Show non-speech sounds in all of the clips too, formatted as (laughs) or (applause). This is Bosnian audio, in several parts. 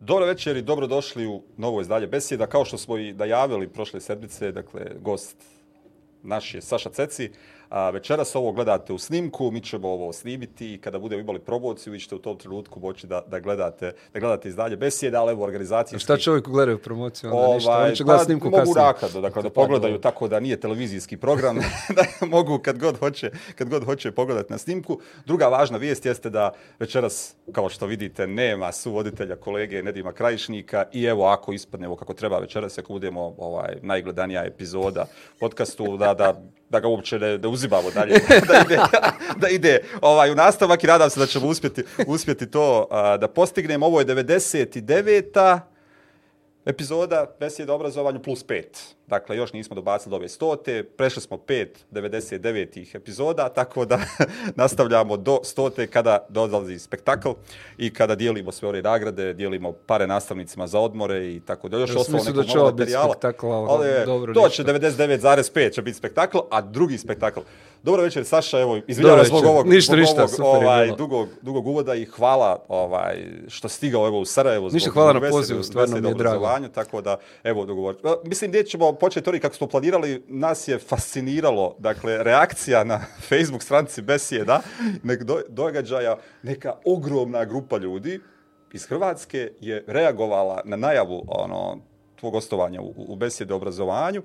Dobro večer i dobrodošli u novo izdalje Besjeda. Kao što smo i najavili prošle sedmice, dakle, gost naš je Saša Ceci, večeras ovo gledate u snimku, mi ćemo ovo snimiti i kada budemo imali promociju, vi ćete u tom trenutku moći da, da, gledate, da gledate dalje besjede, ali evo organizacije... Šta će gledaju promociju, onda ništa, ovaj, će pa gledati snimku mogu kasnije. dakle, da pa pogledaju tako da nije televizijski program, (laughs) da mogu kad god hoće, kad god hoće pogledati na snimku. Druga važna vijest jeste da večeras, kao što vidite, nema suvoditelja kolege Nedima Krajišnika i evo ako ispadne, evo kako treba večeras, ako budemo ovaj, najgledanija epizoda podcastu, da, da da ga uopće ne, ne uzimamo dalje, (laughs) da ide, da ide ovaj, u nastavak i nadam se da ćemo uspjeti, uspjeti to da postignemo. Ovo je 99. epizoda Besjede obrazovanju plus 5. Dakle, još nismo dobacili do ove stote, prešli smo pet 99. epizoda, tako da (laughs) nastavljamo do stote kada dolazi spektakl i kada dijelimo sve ove nagrade, dijelimo pare nastavnicima za odmore i tako da. Još ja ostalo će materijala spektakl, ali, dobro, to će 99,5 će biti spektakl, a drugi spektakl. Dobro večer, Saša, evo, izvinjavam zbog ovog, ovog ovaj, dugog, dugog uvoda i hvala ovaj, što stigao evo, u Sarajevo. Ništa, hvala na pozivu, stvarno mi je drago. Tako da, evo, dogovor. Mislim, gdje ćemo početi kako smo planirali, nas je fasciniralo, dakle, reakcija na (laughs) Facebook stranci Besijeda, nek događaja, neka ogromna grupa ljudi iz Hrvatske je reagovala na najavu ono, tvog ostovanja u, u Besijede obrazovanju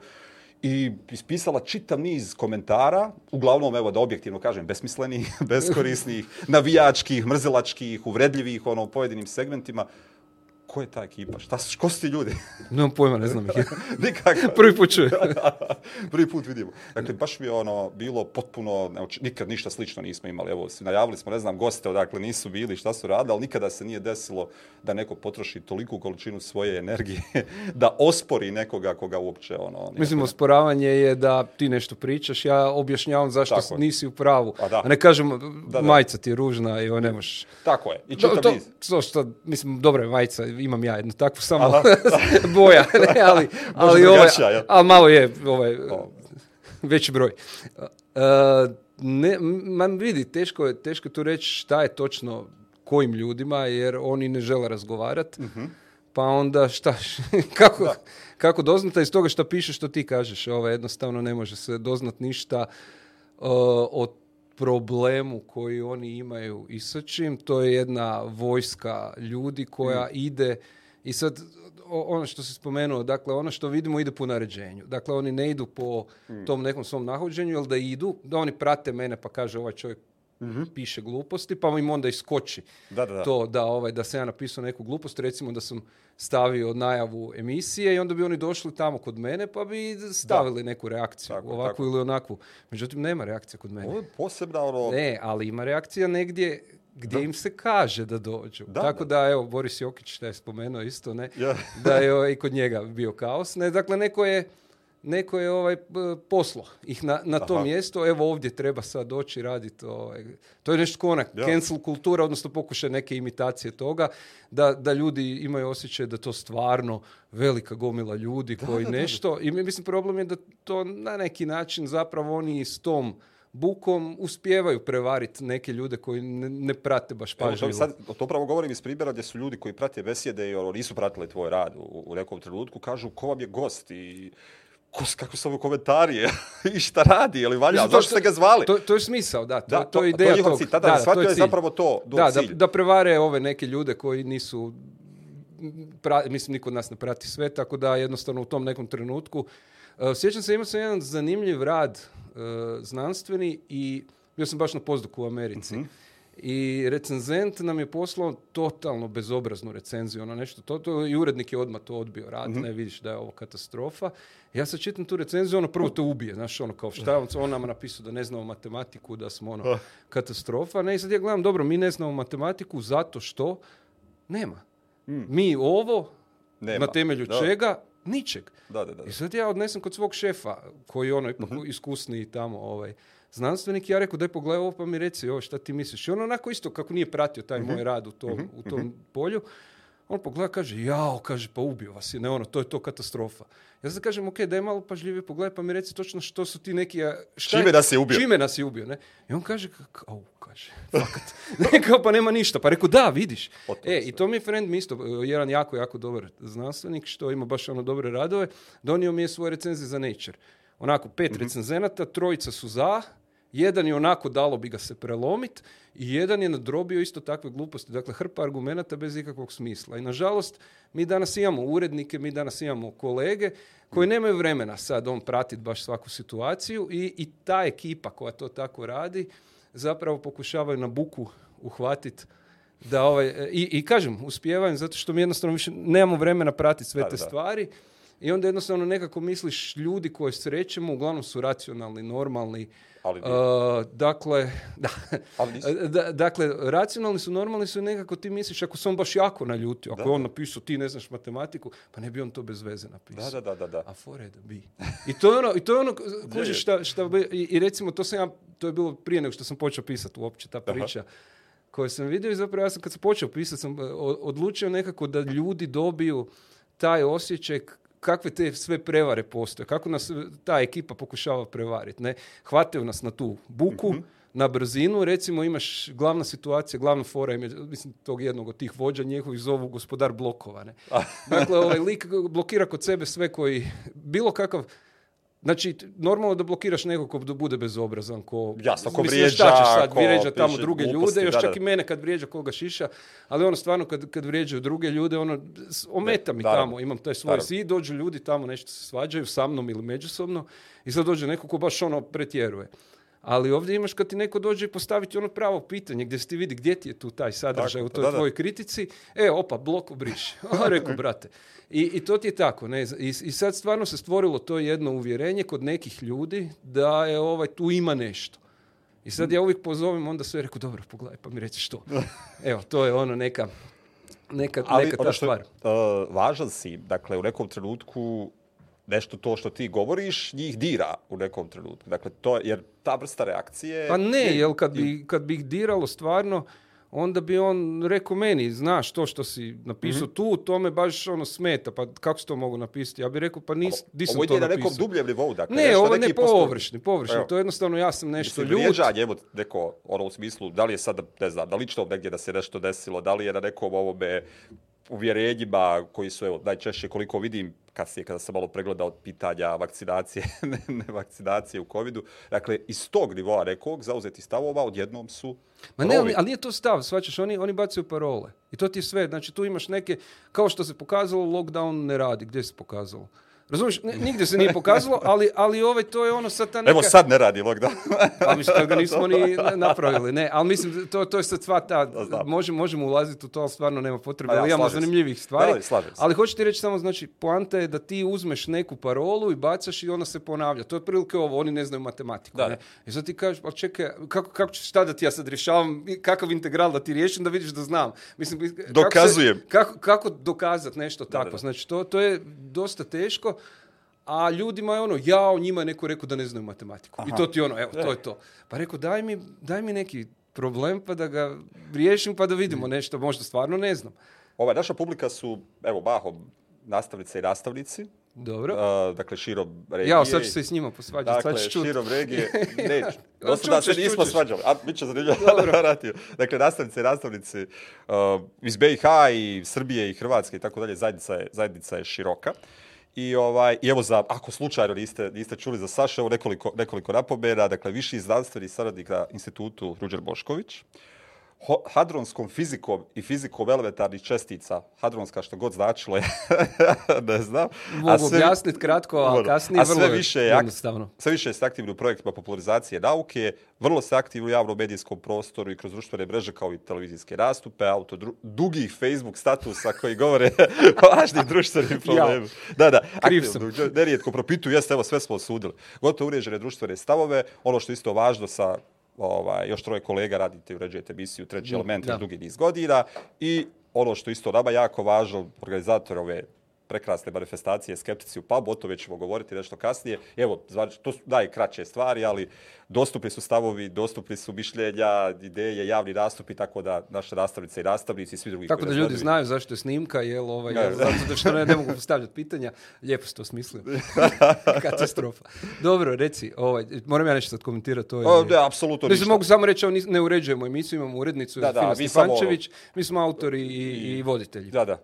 i ispisala čitav niz komentara, uglavnom, evo da objektivno kažem, besmislenih, (laughs) beskorisnih, navijačkih, mrzelačkih, uvredljivih ono, u pojedinim segmentima, ko je ta ekipa, šta su, ko su ti ljudi? (laughs) Nemam pojma, ne znam ih. (laughs) (laughs) Prvi put čujem. Prvi put vidimo. Dakle, baš mi je ono, bilo potpuno, znači, nikad ništa slično nismo imali. Evo, najavili smo, ne znam, goste odakle nisu bili, šta su radili, ali nikada se nije desilo da neko potroši toliku količinu svoje energije da ospori nekoga koga uopće ono... Mislim, osporavanje je da ti nešto pričaš, ja objašnjavam zašto Tako nisi u pravu. A, ne kažem, da, da. ti je ružna i ne možeš. Tako je. I to, što, mislim, dobra je majca, imam ja jednu takvu samo (laughs) boja, ne, ali, ali, a ovaj- malo je ovaj, veći broj. Uh, vidi, teško je, teško tu reći šta je točno kojim ljudima, jer oni ne žele razgovarati. Mhm. Pa onda šta, (laughs) kako, kako doznata iz toga što piše, što ti kažeš. Ovaj jednostavno ne može se doznat ništa uh, problemu koji oni imaju i sa čim, to je jedna vojska ljudi koja mm. ide i sad ono što se spomenuo, dakle ono što vidimo ide po naređenju. Dakle oni ne idu po mm. tom nekom svom nahođenju, ali da idu, da oni prate mene pa kaže ovaj čovjek Mhm. piše gluposti, pa im onda iskoči da, da, da. to da, ovaj, da sam ja napisao neku glupost, recimo da sam stavio najavu emisije i onda bi oni došli tamo kod mene pa bi stavili neku reakciju, tako, ovakvu ili onakvu. Međutim, nema reakcija kod mene. posebna ono, Ne, ali ima reakcija negdje gdje im se kaže da dođu. Tako da, evo, Boris Jokić, što je spomenuo isto, ne, da je i ovaj, kod njega bio kaos. Ne, dakle, neko je neko je ovaj poslo ih na, na to mjesto, evo ovdje treba sad doći raditi. Ovaj, to je nešto konak, ja. cancel kultura, odnosno pokušaj neke imitacije toga, da, da ljudi imaju osjećaj da to stvarno velika gomila ljudi koji nešto. I mislim problem je da to na neki način zapravo oni s tom bukom uspijevaju prevariti neke ljude koji ne, prate baš pažljivo. Sad, to pravo govorim iz primjera gdje su ljudi koji prate besjede i ono, nisu pratili tvoj rad u, u nekom trenutku, kažu ko vam je gost i kako su ovo komentarije (laughs) i šta radi, ali valja, zašto ste ga zvali? To, to je smisao, da, to, to, je ideja to je da, to je, zapravo to, da, cilj. da, prevare ove neke ljude koji nisu, mislim, niko od nas ne prati sve, tako da jednostavno u tom nekom trenutku. Uh, sjećam se, imao sam jedan zanimljiv rad e, znanstveni i bio sam baš na pozduku u Americi. Mhm i recenzent nam je poslao totalno bezobraznu recenziju, ono nešto to, i urednik je odmah to odbio rad, mhm. ne vidiš da je ovo katastrofa. Ja sad čitam tu recenziju, ono prvo to ubije, znaš, ono kao šta, on nam napisao da ne znamo matematiku, da smo ono pa. katastrofa, ne, i sad ja gledam, dobro, mi ne znamo matematiku zato što nema. Mm. Mi ovo, nema. na temelju čega, ničeg. Da, da, I sad ja odnesem kod svog šefa, koji je ono mm iskusniji tamo, ovaj, znanstvenik, ja rekao daj pogledaj ovo pa mi reci ovo šta ti misliš. I on onako isto kako nije pratio taj moj mhm. rad u tom, mhm. u tom mhm. polju, on pogleda kaže, jao, kaže, pa ubio vas je, ne ono, to je to katastrofa. Ja sad kažem, ok, daj malo pažljivije pogledaj, pa mi reci točno što su ti neki... Šta čime nas je ubio. Čime nas je ubio, ne? I on kaže, au, kaže, (laughs) fakat. ne, kao, pa nema ništa. Pa rekao, da, vidiš. e, i to mi je friend mi isto, jedan jako, jako dobar znanstvenik, što ima baš ono dobre radove, donio mi je svoje recenzije za Nature. Onako, pet mm recenzenata, trojica su za, jedan je onako dalo bi ga se prelomit i jedan je nadrobio isto takve gluposti. Dakle, hrpa argumenata bez ikakvog smisla. I nažalost, mi danas imamo urednike, mi danas imamo kolege koji nemaju vremena sad on pratiti baš svaku situaciju i, i ta ekipa koja to tako radi zapravo pokušavaju na buku uhvatiti da ovaj, e, i, i kažem, uspijevam zato što mi jednostavno više nemamo vremena pratiti sve te stvari i onda jednostavno nekako misliš ljudi koje srećemo uglavnom su racionalni, normalni, ali dakle, (laughs) (laughs) dakle, racionalni su, normalni su i nekako ti misliš, ako se on baš jako naljutio, ako je on napisao ti ne znaš matematiku, pa ne bi on to bez veze napisao. Da, da, da. da. A fore bi. I to je ono, i je ono, (laughs) i, recimo, to sam ja, to je bilo prije nego što sam počeo pisati uopće ta priča. Aha. koju sam vidio i zapravo ja sam kad sam počeo pisati sam e, odlučio nekako da ljudi dobiju taj osjećaj kakve te sve prevare postoje, kako nas ta ekipa pokušava prevariti. Ne? Hvataju nas na tu buku, mhm. na brzinu, recimo imaš glavna situacija, glavna fora, ime, mislim, tog jednog od tih vođa njihovih zovu gospodar blokova. Ne? dakle, ovaj lik blokira kod sebe sve koji, bilo kakav Znači, normalno da blokiraš nekog ko bude bezobrazan, ko... Jasno, ko vrijeđa, vrijeđa tamo druge ljude, još čak i mene kad vrijeđa koga šiša, ali ono stvarno kad, kad vrijeđaju druge ljude, ono, ometa mi tamo, imam taj svoj dođu ljudi tamo, nešto se svađaju sa mnom ili međusobno i sad dođe neko ko baš ono pretjeruje. Ali ovdje imaš kad ti neko dođe i postaviti ono pravo pitanje gdje se ti vidi gdje ti je tu taj sadržaj u pa toj da, tvojoj kritici. E, opa, blok briše. (laughs) reku, brate. I, I, to ti je tako. Ne? I, I, sad stvarno se stvorilo to jedno uvjerenje kod nekih ljudi da je ovaj, tu ima nešto. I sad ja uvijek pozovem onda sve reku, dobro, pogledaj pa mi reci što. (laughs) Evo, to je ono neka, neka, Ali, ta ono stvar. E, važan si, dakle, u nekom trenutku nešto to što ti govoriš njih dira u nekom trenutku. Dakle, to, jer ta vrsta reakcije... Pa ne, je, jel kad bi, kad bi ih diralo stvarno, onda bi on rekao meni, znaš to što si napisao mhm. tu, to me baš ono smeta, pa kako si to mogu napisati? Ja bih rekao, pa nis, di sam to napisao. Ovo je na nekom dubljem nivou, dakle. Ne, ovo ne površni, površni, to je jednostavno ja sam nešto Mislim, evo, neko, ono u smislu, da li je sad, ne znam, da li lično negdje da se nešto desilo, da li je na nekom ovome uvjerenjima koji su, evo, najčešće koliko vidim, kasnije kada sam malo pregleda od pitanja vakcinacije, (laughs) ne, vakcinacije u COVID-u. Dakle, iz tog nivoa nekog zauzeti stavova odjednom su Ma ne, ali, ali nije to stav, svačaš, oni, oni bacaju parole. I to ti je sve. Znači, tu imaš neke, kao što se pokazalo, lockdown ne radi. Gdje se pokazalo? Razumiješ, nigdje se nije pokazalo, ali, ali ovaj, to je ono sad ta neka... Evo sad ne radi lockdown. Ali (laughs) pa mislim, kad ga nismo ni napravili, ne, ali mislim, to, to je sad sva ta, možemo, možemo ulaziti u to, ali stvarno nema potrebe, ali imamo zanimljivih stvari. ali, ali hoću ti reći samo, znači, poanta je da ti uzmeš neku parolu i bacaš i ona se ponavlja. To je prilike ovo, oni ne znaju matematiku. Ne? I sad ti kažeš, ali čekaj, kako, kako ću, šta da ti ja sad rješavam, kakav integral da ti riješim da vidiš da znam. Mislim, Dokazujem. Kako, se, kako, kako dokazati nešto tako? znači, to, to je dosta teško a ljudima je ono, jao, njima je neko rekao da ne znaju matematiku. I to ti ono, evo, to e. je to. Pa rekao, daj mi, daj mi neki problem pa da ga riješim pa da vidimo mm. nešto, možda stvarno ne znam. Ova naša publika su, evo, baho, nastavnice i nastavnici. Dobro. dakle, širom regije. Ja sad ću se i s njima posvađati, dakle, sad ću dakle, čuti. regije, (laughs) neću. Dosta da se nismo svađali, a bit će zanimljivo (laughs) Dakle, nastavnice i nastavnici iz BiH i Srbije i Hrvatske i tako dalje, zajednica je, zajednica je široka. I, ovaj, i evo, za, ako slučajno niste, niste čuli za Sašu, evo nekoliko, nekoliko napomena, dakle, viši znanstveni saradnik na institutu Ruđer Bošković, hadronskom fizikom i fizikom elementarnih čestica, hadronska što god značilo je, (laughs) ne znam. Mogu sve, objasniti kratko, ali kasnije sve vrlo više je, jednostavno. Sve više je se aktivni u projektima popularizacije nauke, vrlo se aktivno u javnom medijskom prostoru i kroz društvene mreže kao i televizijske nastupe, auto dugi dugih Facebook statusa koji govore (laughs) o važnim društvenim problemima. Da, da, aktivno, nerijetko propituju, jeste, evo sve smo osudili. Gotovo uređene društvene stavove, ono što je isto važno sa ovaj, još troje kolega radite i uređujete emisiju Treći element drugi dugi niz godina i ono što isto nama jako važno, organizator ove prekrasne manifestacije Skeptici u pubu, o to ćemo govoriti nešto kasnije. Evo, to su najkraće stvari, ali dostupni su stavovi, dostupni su mišljenja, ideje, javni nastupi, tako da naše nastavnice i nastavnici i svi drugi. Tako da ljudi znaju zašto je snimka, jel, ovaj, zato što ne, mogu postavljati pitanja. Lijepo ste to smislio. (laughs) Katastrofa. Dobro, reci, ovaj, moram ja nešto sad komentirati. Ovaj, da, apsolutno ništa. Mogu samo reći, ovo ne uređujemo emisiju, imamo urednicu da, da, ono- mi, smo, autori i, voditelji. Da, da,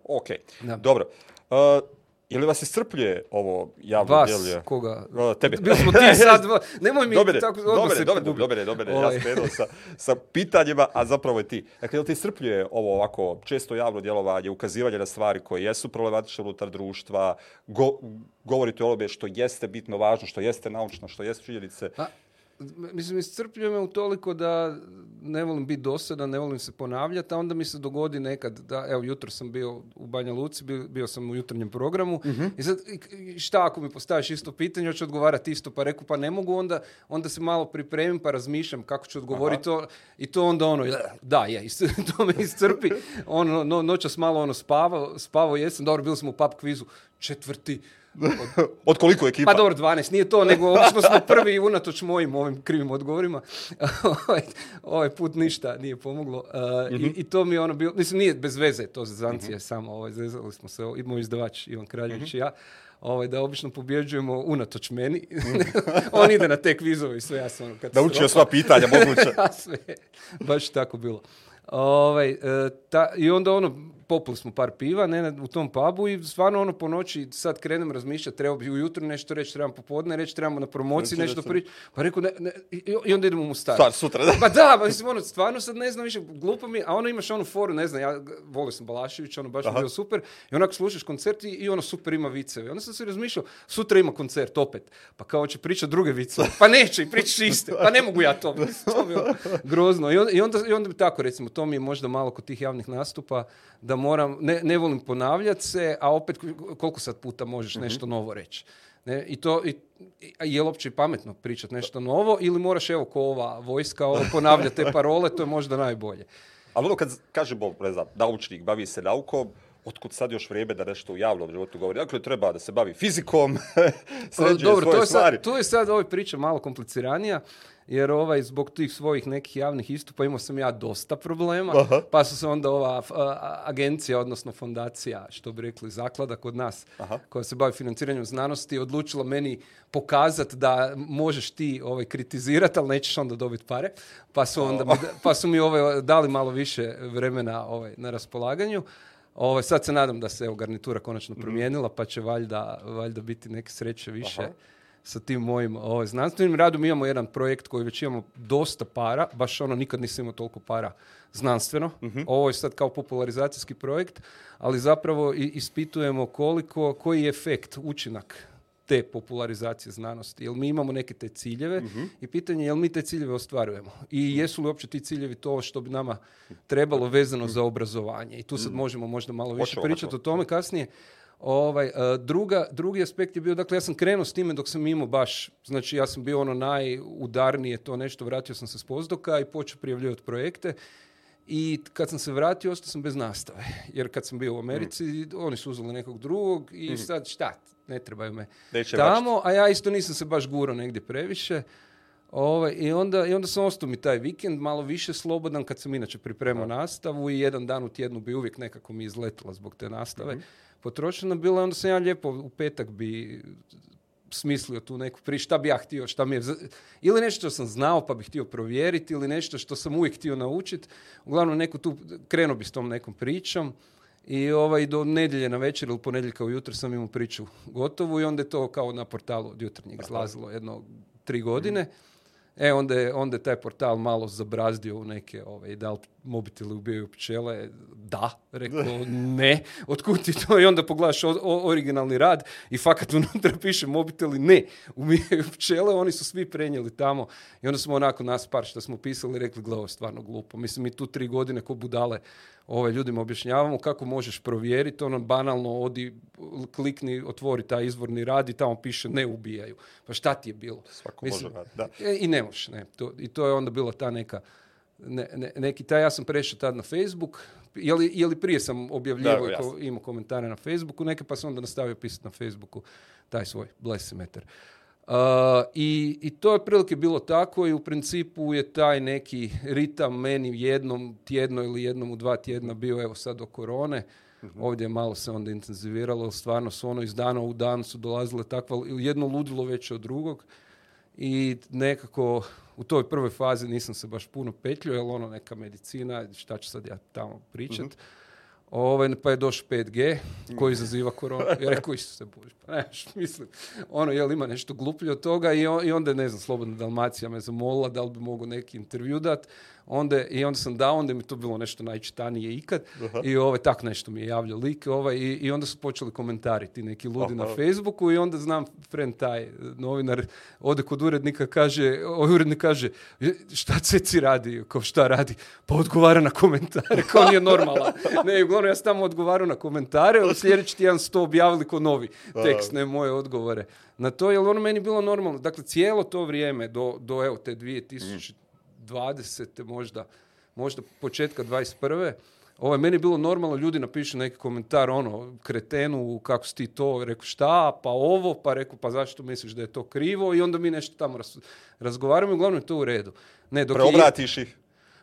Dobro. Uh, je li vas iscrpljuje ovo javno vas, djelje? koga? Bili smo ti (laughs) sad, nemoj mi dobere, tako se dobre, ja ovaj. sa, sa pitanjima, a zapravo je ti. Dakle, je ti iscrpljuje ovo ovako često javno djelovanje, ukazivanje na stvari koje jesu problematične unutar društva, go, o ovome što jeste bitno važno, što jeste naučno, što jeste činjenice? A? mislim, iscrpljuje me u toliko da ne volim biti dosadan, ne volim se ponavljati, a onda mi se dogodi nekad da, evo, jutro sam bio u Banja Luci, bio, sam u jutarnjem programu mhm. i sad, šta ako mi postaviš isto pitanje, hoću odgovarati isto, pa reku, pa ne mogu, onda, onda se malo pripremim, pa razmišljam kako ću odgovoriti to i to onda ono, da, je, (laughs) to me iscrpi, ono, noćas malo ono spavao, spavao jesam, dobro, bili smo u pub kvizu, četvrti, (laughs) Od, koliko ekipa? Pa dobro, 12, nije to, nego ono što smo prvi unatoč mojim ovim krivim odgovorima. (laughs) Ovaj, ovaj put ništa nije pomoglo. E, mhm. i, to mi je ono bilo, mislim, nije bez veze to zezancija Zancije mhm. samo, ovaj, zezali smo se, i ovaj, moj izdavač Ivan Kraljević i mhm. ja ovaj, da obično pobjeđujemo unatoč meni. (laughs) On ide na tek vizove i sve, ja sam ono Da učio sva pitanja moguće. sve, baš tako bilo. Ovaj, e, I onda ono, popili smo par piva ne, u tom pubu i stvarno ono po noći sad krenem razmišljati, treba bi ujutro nešto reći, trebam popodne reći, trebamo na promociji nešto pričati. Pa rekao, ne, ne, i onda idemo u Mostar. sutra, da. (laughs) Pa da, pa mislim, ono, stvarno sad ne znam više, glupo mi, a ono imaš onu foru, ne znam, ja volio sam Balašević, ono baš bio super, i onako slušaš koncert i, ono super ima viceve. Onda sam se razmišljao, sutra ima koncert opet, pa kao će pričati druge viceve, pa neće i pričaš iste, pa ne mogu ja to, to ono (laughs) grozno. I onda, i onda, tako recimo, to mi je možda malo kod tih javnih nastupa, da moram, ne, ne volim ponavljati se, a opet koliko sad puta možeš mhm. nešto novo reći. Ne, I to, i, je li uopće pametno pričati nešto novo ili moraš, evo, ko ova vojska ovo, (laughs) ponavlja te parole, to je možda najbolje. Ali ono kad kaže, bog ne znam, naučnik bavi se naukom, otkud sad još vrijeme da nešto u javnom životu govori. Dakle, treba da se bavi fizikom, (laughs) sređuje Dobro, svoje to je stvari. Sad, to je sad ovaj priča malo kompliciranija jer ovaj, zbog tih svojih nekih javnih istupa imao sam ja dosta problema, pa su se onda ova agencija, odnosno fondacija, što bi rekli, zaklada kod nas, koja se bavi financiranjem znanosti, odlučila meni pokazati da možeš ti ovaj, kritizirati, ali nećeš onda dobiti pare, pa su, onda mi, pa su mi ovaj, dali malo više vremena ovaj, na raspolaganju. Ovaj, sad se nadam da se evo, garnitura konačno mhm. promijenila, pa će valjda, valjda biti neke sreće više sa tim mojim ovaj, znanstvenim radom. Imamo jedan projekt koji već imamo dosta para, baš ono nikad nisam imao toliko para znanstveno. Mhm. Ovo je sad kao popularizacijski projekt, ali zapravo ispitujemo koliko, koji je efekt, učinak te popularizacije znanosti. Jel mi imamo neke te ciljeve mhm. i pitanje je jel mi te ciljeve ostvarujemo i mhm. jesu li uopće ti ciljevi to što bi nama trebalo vezano za obrazovanje. I tu sad možemo možda malo više pričati o tome kasnije, Ovaj, e, druga, drugi aspekt je bio, dakle, ja sam krenuo s time dok sam imao baš, znači ja sam bio ono najudarnije to nešto, vratio sam se s pozdoka i počeo prijavljivati projekte. I kad sam se vratio, ostao sam bez nastave. Jer kad sam bio u Americi, mm. oni su uzeli nekog drugog i mhm. sad šta, ne trebaju me tamo. A ja isto nisam se baš gurao negdje previše. Ovo, ovaj, i, onda, I onda sam ostao mi taj vikend malo više slobodan kad sam inače pripremao nastavu i jedan dan u tjednu bi uvijek nekako mi izletila zbog te nastave. Mhm potrošena bila, onda sam ja lijepo u petak bi smislio tu neku priču, šta bi ja htio, šta mi je... Ili nešto što sam znao pa bih htio provjeriti, ili nešto što sam uvijek htio naučiti. Uglavnom, neku tu, krenuo bi s tom nekom pričom. I ovaj, do nedjelje na večer ili ponedjeljka ujutro sam imao priču gotovu i onda je to kao na portalu od jutarnjeg izlazilo jedno tri mhm. godine. E, onda je, je taj portal malo zabrazdio u neke, ovaj, da li mobiteli ubijaju pčele, da, rekao (laughs) ne, otkud ti to? I onda pogledaš originalni rad i fakat unutra (laughs) piše mobiteli ne, ubijaju pčele, oni su svi prenijeli tamo i onda smo onako nas par što smo pisali rekli, gle, ovo je stvarno glupo. Mislim, mi tu tri godine ko budale ovaj, ljudima objašnjavamo kako možeš provjeriti, ono banalno odi, klikni, otvori taj izvorni rad i tamo piše ne ubijaju. Pa šta ti je bilo? Svako Mislim, može da. E, I ne možeš, ne. To, I to je onda bila ta neka ne, neki taj, ja sam prešao tad na Facebook, je li, prije sam objavljivao imao komentare na Facebooku, neke pa sam onda nastavio pisati na Facebooku taj svoj blesimeter. Uh, i, I to je prilike bilo tako i u principu je taj neki ritam meni jednom tjedno ili jednom u dva tjedna bio evo sad do korone. Mhm. ovdje je Ovdje malo se onda intenziviralo, stvarno su ono iz dana u dan su dolazile takva, jedno ludilo veće od drugog i nekako u toj prvoj fazi nisam se baš puno petljio, jer ono neka medicina, šta ću sad ja tamo pričat. mm pa je došao 5G koji mhm. izaziva koronu. Ja rekao, isto se boži, pa neš, mislim, ono, jel ima nešto gluplje od toga i, on, i onda, ne znam, Slobodna Dalmacija me zamolila da li bi mogu neki intervju dati onda, i onda sam dao, onda mi to bilo nešto najčitanije ikad i ovaj, tak nešto mi je javljao lik ovaj, i, onda su počeli komentari ti neki ludi na Facebooku i onda znam friend taj eh, novinar ode kod urednika kaže, ovaj urednik kaže šta ceci radi, kao šta radi pa odgovara na komentare, kao nije normalno. Ne, uglavnom ja sam tamo odgovarao na komentare, u sljedeći tjedan sto objavili ko novi pa. tekst, ne moje odgovore na to, je ono meni bilo normalno. Dakle, cijelo to vrijeme do, do evo, te 2000, mhm. 20. možda, možda početka 21. Ovaj, meni je bilo normalno, ljudi napišu neki komentar, ono, kretenu, kako si ti to, rekao šta, pa ovo, pa rekao, pa zašto misliš da je to krivo i onda mi nešto tamo razgovaramo i uglavnom je to u redu. Ne, Preobratiš ih.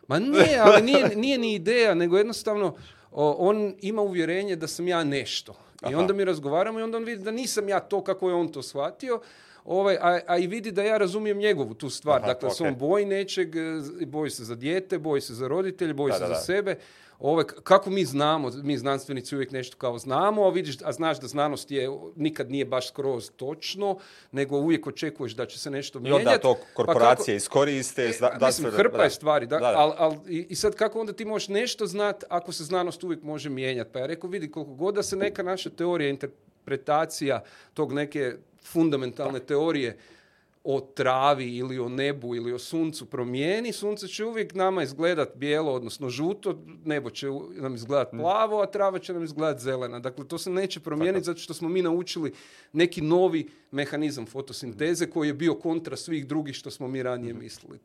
Ma ne, (laughs) ali nije, ni ideja, nego jednostavno on ima uvjerenje da sam ja nešto. I onda mi razgovaramo i onda on vidi da nisam ja to kako je on to shvatio, ovaj, a, i vidi da ja razumijem njegovu tu stvar. Aha, dakle, okay. se on boji nečeg, e, boji se za dijete, boji se za roditelje, boji se za sebe. Ovaj, kako mi znamo, mi znanstvenici uvijek nešto kao znamo, a, vidiš, a znaš da znanost je, nikad nije baš skroz točno, nego uvijek očekuješ da će se nešto mijenjati. I onda to pa korporacije iskoriste. E, da, mislim, hrpa je stvari. Da, al, i, i, sad kako onda ti možeš nešto znati ako se znanost uvijek može mijenjati? Pa ja rekao, vidi, koliko god da se neka naša teorija interpretacija tog neke fundamentalne teorije o travi ili o nebu ili o suncu promijeni, sunce će uvijek nama izgledat bijelo, odnosno žuto, nebo će nam izgledat mm. plavo, a trava će nam izgledat zelena. Dakle, to se neće promijeniti zato što smo mi naučili neki novi mehanizam fotosinteze koji je bio kontra svih drugih što smo mi ranije mhm. mislili.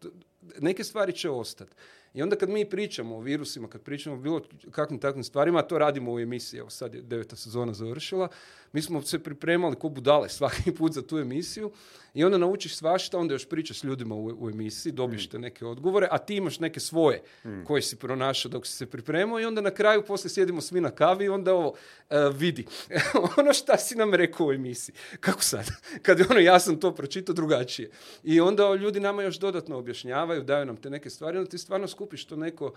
Neke stvari će ostati. I onda kad mi pričamo o virusima, kad pričamo o bilo kakvim takvim stvarima, a to radimo u emisiji, evo sad je deveta sezona završila, mi smo se pripremali ko budale (laughs) svaki put za tu emisiju i onda naučiš svašta, onda još pričaš s ljudima u, emisiji, dobiješ mm. te neke odgovore, a ti imaš neke svoje mm. koje si pronašao dok si se pripremao i onda na kraju poslije sjedimo svi na kavi i onda ovo e, vidi. (laughs) ono šta si nam rekao u emisiji. Kako sad? (laughs) kad je ono ja sam to pročitao drugačije. I onda ljudi nama još dodatno objašnjavaju, daju nam te neke stvari, onda ti stvarno skupiš to neko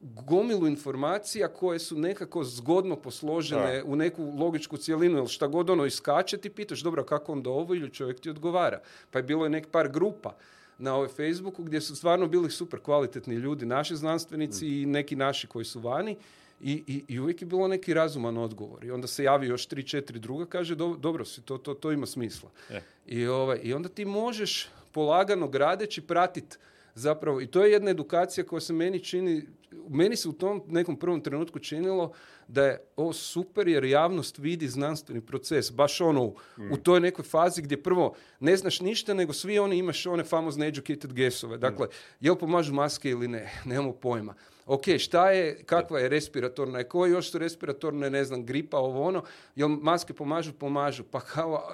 gomilu informacija koje su nekako zgodno posložene u neku logičku cjelinu, jer šta god ono iskače ti pitaš, dobro, kako onda ovo ili čovjek ti odgovara. Pa je bilo je nek par grupa na ovoj Facebooku gdje su stvarno bili super kvalitetni ljudi, naši znanstvenici mm. i neki naši koji su vani i, i, uvijek je bilo neki razuman odgovor. I onda se javi još tri, četiri druga, kaže dobro si, to, to, to ima smisla. E. I, ovaj, I onda ti možeš polagano gradeći pratiti zapravo, i to je jedna edukacija koja se meni čini, meni se u tom nekom prvom trenutku činilo da je ovo super jer javnost vidi znanstveni proces, baš ono u, mm. toj nekoj fazi gdje prvo ne znaš ništa nego svi oni imaš one famozne educated guessove, dakle, mm. jel pomažu maske ili ne, (laughs) nemamo pojma ok, šta je, kakva je respiratorna, koja još su respiratorne, ne znam, gripa, ovo ono, jel maske pomažu, pomažu, pa kao,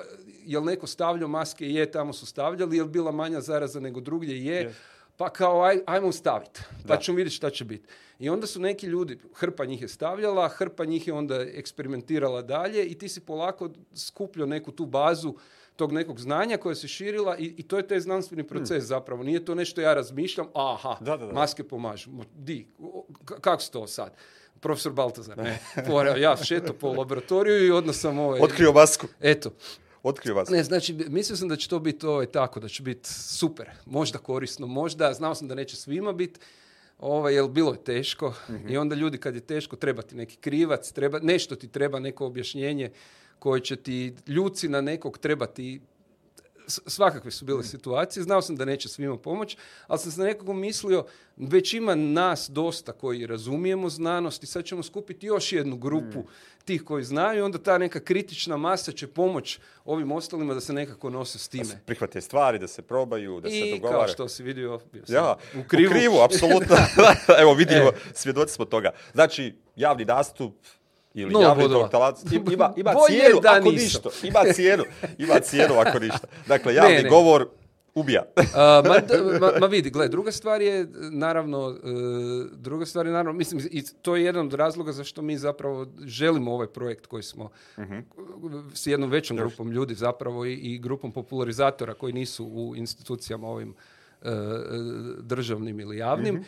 jel neko stavljao maske, je, tamo su stavljali, jel bila manja zaraza nego drugdje, je, pa kao aj, ajmo staviti, pa ćemo vidjeti šta će biti. I onda su neki ljudi, hrpa njih je stavljala, hrpa njih je onda eksperimentirala dalje i ti si polako skupljao neku tu bazu tog nekog znanja koja se širila i, i to je taj znanstveni proces hmm. zapravo. Nije to nešto ja razmišljam, aha, maske pomažu, di, kako se to sad? Profesor Baltazar, ne, ja šeto po laboratoriju i odnosam (laughs) ovaj... Otkrio masku. Eto, Otkrio Ne, znači, mislio sam da će to biti ovaj, tako, da će biti super, možda korisno, možda, znao sam da neće svima biti, ovaj, jer bilo je teško mhm. i onda ljudi kad je teško treba ti neki krivac, treba, nešto ti treba, neko objašnjenje koje će ti ljuci na nekog trebati svakakve su bile mm. situacije, znao sam da neće svima pomoći, ali sam se nekako mislio, već ima nas dosta koji razumijemo znanost i sad ćemo skupiti još jednu grupu mm. tih koji znaju i onda ta neka kritična masa će pomoć ovim ostalima da se nekako nose s time. Da se prihvate stvari, da se probaju, da se dogovare. I kao što si vidio, bio sam u krivu. U krivu, apsolutno. (laughs) (laughs) Evo vidimo, e. svjedoci smo toga. Znači, javni nastup, ili no, javni ima, ima (laughs) cijenu da ako ništa. Ima cijenu, ima cijenu ako ništa. Dakle, (laughs) javni govor ubija. (laughs) ma, ma, vidi, gle, druga stvar je, naravno, e, druga stvar je, naravno, mislim, i to je jedan od razloga zašto mi zapravo želimo ovaj projekt koji smo mhm. s jednom većom grupom ljudi zapravo i, i grupom popularizatora koji nisu u institucijama ovim e, e, državnim ili javnim. Mhm.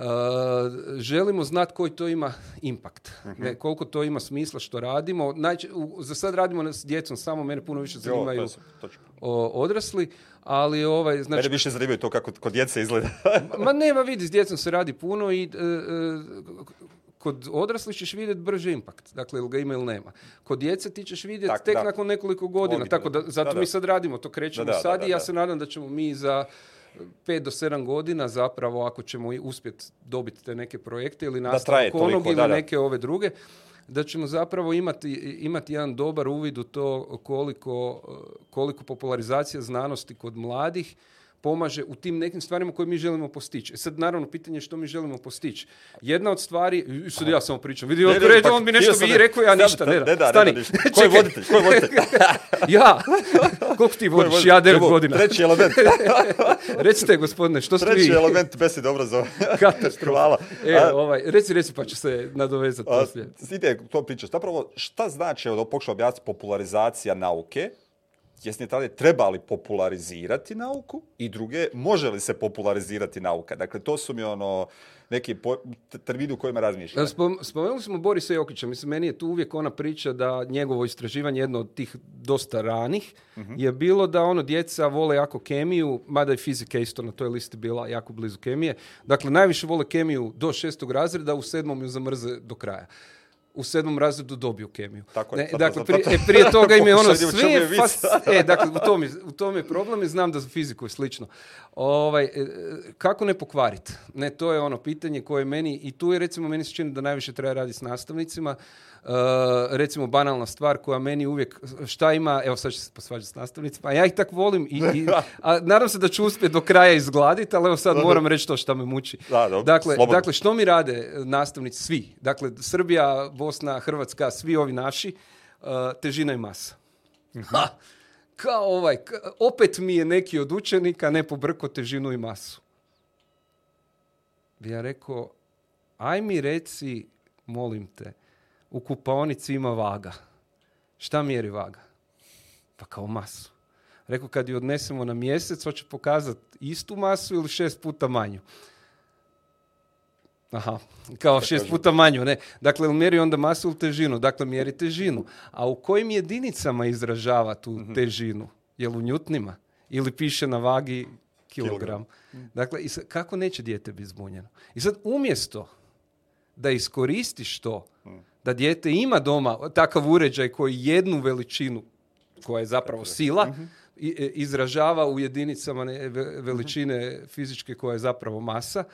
Eh, želimo znati koji to ima impakt, mhm. koliko to ima smisla što radimo. Znači, za sad radimo s djecom, samo mene puno više zanimaju jo, odrasli, ali ovaj... Znači, mene više zanimaju to kako kod djece izgleda. (laughs) ma nema, vidi, s djecom se radi puno i... Eh, eh, kod odrasli ćeš vidjeti brži impakt, dakle ili ga ima ili nema. Kod djece ti ćeš vidjeti tek nakon nekoliko godina, tako da zato mi sad radimo, to krećemo sad i ja se nadam da ćemo mi za 5 do 7 godina zapravo ako ćemo uspjeti dobiti te neke projekte ili nastavak onog ili neke ove druge, da ćemo zapravo imati, imati jedan dobar uvid u to koliko, koliko popularizacija znanosti kod mladih pomaže u tim nekim stvarima koje mi želimo postići. E sad naravno pitanje je što mi želimo postići. Jedna od stvari, sad ja samo pričam, vidi, ne, ne, on mi nešto bi rekao, ja ništa, ne, da, da, stani. Koji (laughs) voditelj, koji voditelj? (laughs) ja, koliko ti vodiš? Voditelj? Ja devet godina. Treći element. (laughs) Recite, gospodine, što ste vi? Treći element besed obrazova. Katastrofa. Hvala. E, ovaj, reci, reci, pa ću se nadovezati poslije. Ide, to pričaš. Zapravo, šta znači, evo, pokušam objasniti popularizacija nauke, jesni tada treba li popularizirati nauku i druge, može li se popularizirati nauka? Dakle, to su mi ono neki po, u kojima razmišljam. spomenuli smo Borisa Jokića. Mislim, meni je tu uvijek ona priča da njegovo istraživanje, jedno od tih dosta ranih, mhm. je bilo da ono djeca vole jako kemiju, mada je fizika isto na toj listi bila jako blizu kemije. Dakle, najviše vole kemiju do šestog razreda, u sedmom ju zamrze do kraja u sedmom razredu dobiju kemiju. dakle, prije, e, prije toga im je ono sve... Je (laughs) e, dakle, u tom, je, u je problem i znam da za fiziku je slično. Ovaj, e, kako ne pokvariti? Ne, to je ono pitanje koje meni... I tu je, recimo, meni se čini da najviše treba raditi s nastavnicima E, recimo banalna stvar koja meni uvijek šta ima, evo sad ću se posvađati s nastavnicima, a ja ih tak volim i, i (laughs) a nadam se da ću uspjeti do kraja izgladiti, ali evo sad moram reći to šta me muči. dakle, dakle, što mi rade e, nastavnici svi? Dakle, Srbija, Bosna, Hrvatska, svi ovi naši, e, težina i masa. Mhm. Ha! Kao ovaj, opet mi je neki od učenika ne pobrko težinu i masu. Bi ja rekao, aj mi reci, molim te, u kupaonici ima vaga. Šta mjeri vaga? Pa kao masu. Rekao, kad ju odnesemo na mjesec, hoće pokazati istu masu ili šest puta manju. Aha, kao šest puta manju, ne. Dakle, ili mjeri onda masu ili težinu? Dakle, mjeri težinu. A u kojim jedinicama izražava tu mhm. težinu? Jel u njutnima? Ili piše na vagi kilogram? Mhm. Dakle, kako neće dijete biti zbunjeno? I sad, umjesto da iskoristiš to mhm da dijete ima doma takav uređaj koji jednu veličinu, koja je zapravo sila, mhm. e, izražava u jedinicama mhm. veličine fizičke koja je zapravo masa,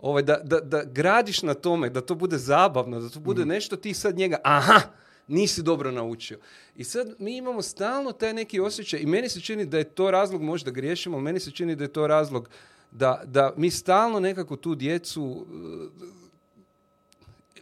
ovaj, da, da, da gradiš na tome, da to bude zabavno, da to bude mhm. nešto ti sad njega, aha, nisi dobro naučio. I sad mi imamo stalno taj neki osjećaj i meni se čini da je to razlog, možda griješimo, ali meni se čini da je to razlog da, da mi stalno nekako tu djecu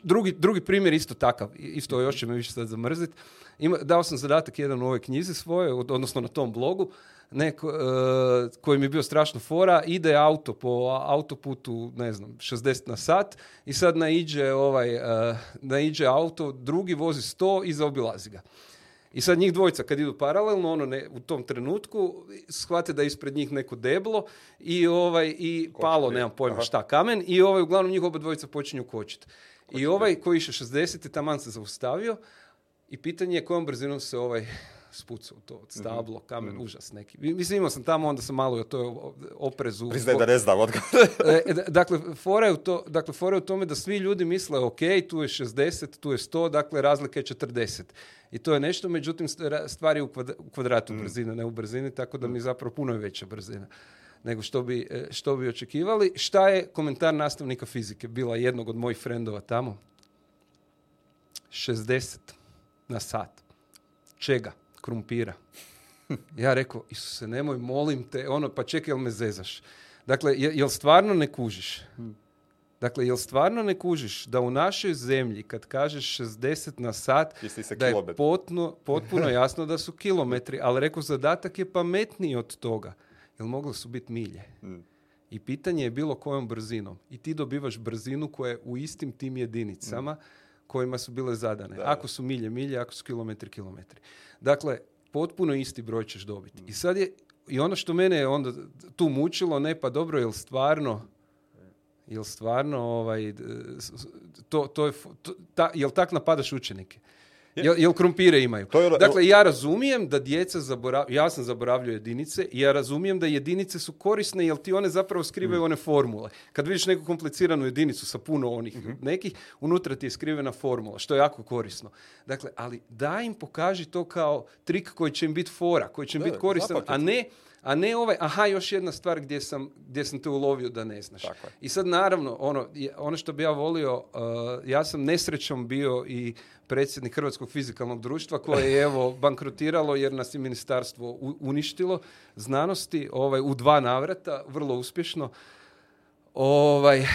drugi, drugi primjer isto takav, isto mhm. još će me više sad zamrzit. Ima, dao sam zadatak jedan u ovoj knjizi svoje, odnosno na tom blogu, neko e, koji mi je bio strašno fora, ide auto po autoputu, ne znam, 60 na sat i sad naiđe, ovaj, e, auto, drugi vozi 100 i zaobilazi ga. I sad njih dvojica kad idu paralelno, ono ne, u tom trenutku shvate da je ispred njih neko deblo i ovaj i palo, nemam pojma šta, kamen i ovaj uglavnom njih oba dvojica počinju kočiti. I ovaj koji išao 60 taman se zaustavio i pitanje je kojom brzinom se ovaj spucao to, mhm. stablo, kamen, mm-hmm. užas neki. Mislim, imao sam tamo, onda sam malo to oprezu... Priznaj da ne znam (laughs) e, e, dakle, fora je u to, dakle, fora je u tome da svi ljudi misle, ok, tu je 60, tu je 100, dakle, razlika je 40. I to je nešto, međutim, stvari u kvadratu mm. brzine, ne u brzini, tako da mhm. mi zapravo puno je veća brzina nego što bi, e, što bi očekivali. Šta je komentar nastavnika fizike? Bila jednog od mojih frendova tamo. 60 na sat. Čega? Krumpira. (laughs) Ja rekao, Isuse, nemoj, molim te, ono, pa čekaj, jel me zezaš? Dakle, jel stvarno ne kužiš? Hmm. Dakle, jel stvarno ne kužiš da u našoj zemlji kad kažeš 60 na sat, da je potpuno (laughs) jasno da su kilometri, ali rekao, zadatak je pametniji od toga. Jel mogle su biti milje. Mm. I pitanje je bilo kojom brzinom. I ti dobivaš brzinu koja je u istim tim jedinicama mm. kojima su bile zadane. Ako su milje, milje, ako su kilometri, kilometri. Dakle, potpuno isti broj ćeš dobiti. Mm. I sad je, i ono što mene je onda tu mučilo, ne pa dobro, jel stvarno jel stvarno ovaj, to, to je, ta, jel tak napadaš učenike? (laughs) Jel, jel krumpire imaju? Ono- dakle, ja razumijem da djeca zaboravljaju, ja sam zaboravljao jedinice, ja razumijem da jedinice su korisne, jer ti one zapravo skrivaju mm. one formule. Kad vidiš neku kompliciranu jedinicu sa puno onih mhm. nekih, unutra ti je skrivena formula, što je jako korisno. Dakle, ali daj im pokaži to kao trik koji će im biti fora, koji će im biti koristan, a ne a ne ovaj, aha, još jedna stvar gdje sam, gdje sam te ulovio da ne znaš. I sad naravno, ono, ono što bi ja volio, uh, ja sam nesrećom bio i predsjednik Hrvatskog fizikalnog društva koje je evo (laughs) bankrotiralo jer nas je ministarstvo uništilo znanosti ovaj, u dva navrata, vrlo uspješno. Ovaj, uh,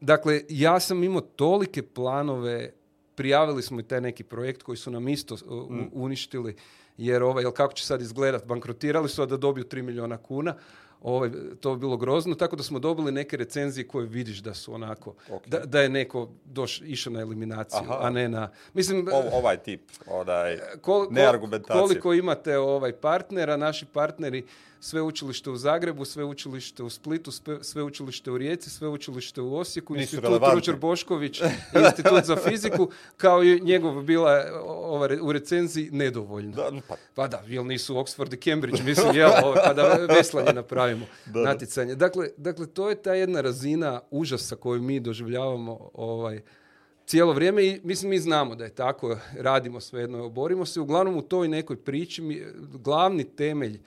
dakle, ja sam imao tolike planove, prijavili smo i taj neki projekt koji su nam isto uh, mm. uništili jer ovaj, jel kako će sad izgledat, bankrotirali su, da dobiju 3 milijuna kuna, ovaj, to bi bilo grozno, tako da smo dobili neke recenzije koje vidiš da su onako, da, da, je neko doš, išao na eliminaciju, a ne na... Mislim, ovaj tip, Koliko imate ovaj partnera, naši partneri, sveučilište u Zagrebu, sveučilište u Splitu, sveučilište u Rijeci, sveučilište u Osijeku, institut Ruđer Bošković, institut za fiziku, kao i njegova bila ova, u recenziji nedovoljna. Pa-, pa. da, jel nisu Oxford i Cambridge, mislim, jel, pa da veslanje napravimo, (laughs) naticanje. Dakle, dakle, to je ta jedna razina užasa koju mi doživljavamo ovaj, cijelo vrijeme i mislim mi znamo da je tako, radimo sve jedno oborimo se. Uglavnom u toj nekoj priči, glavni temelj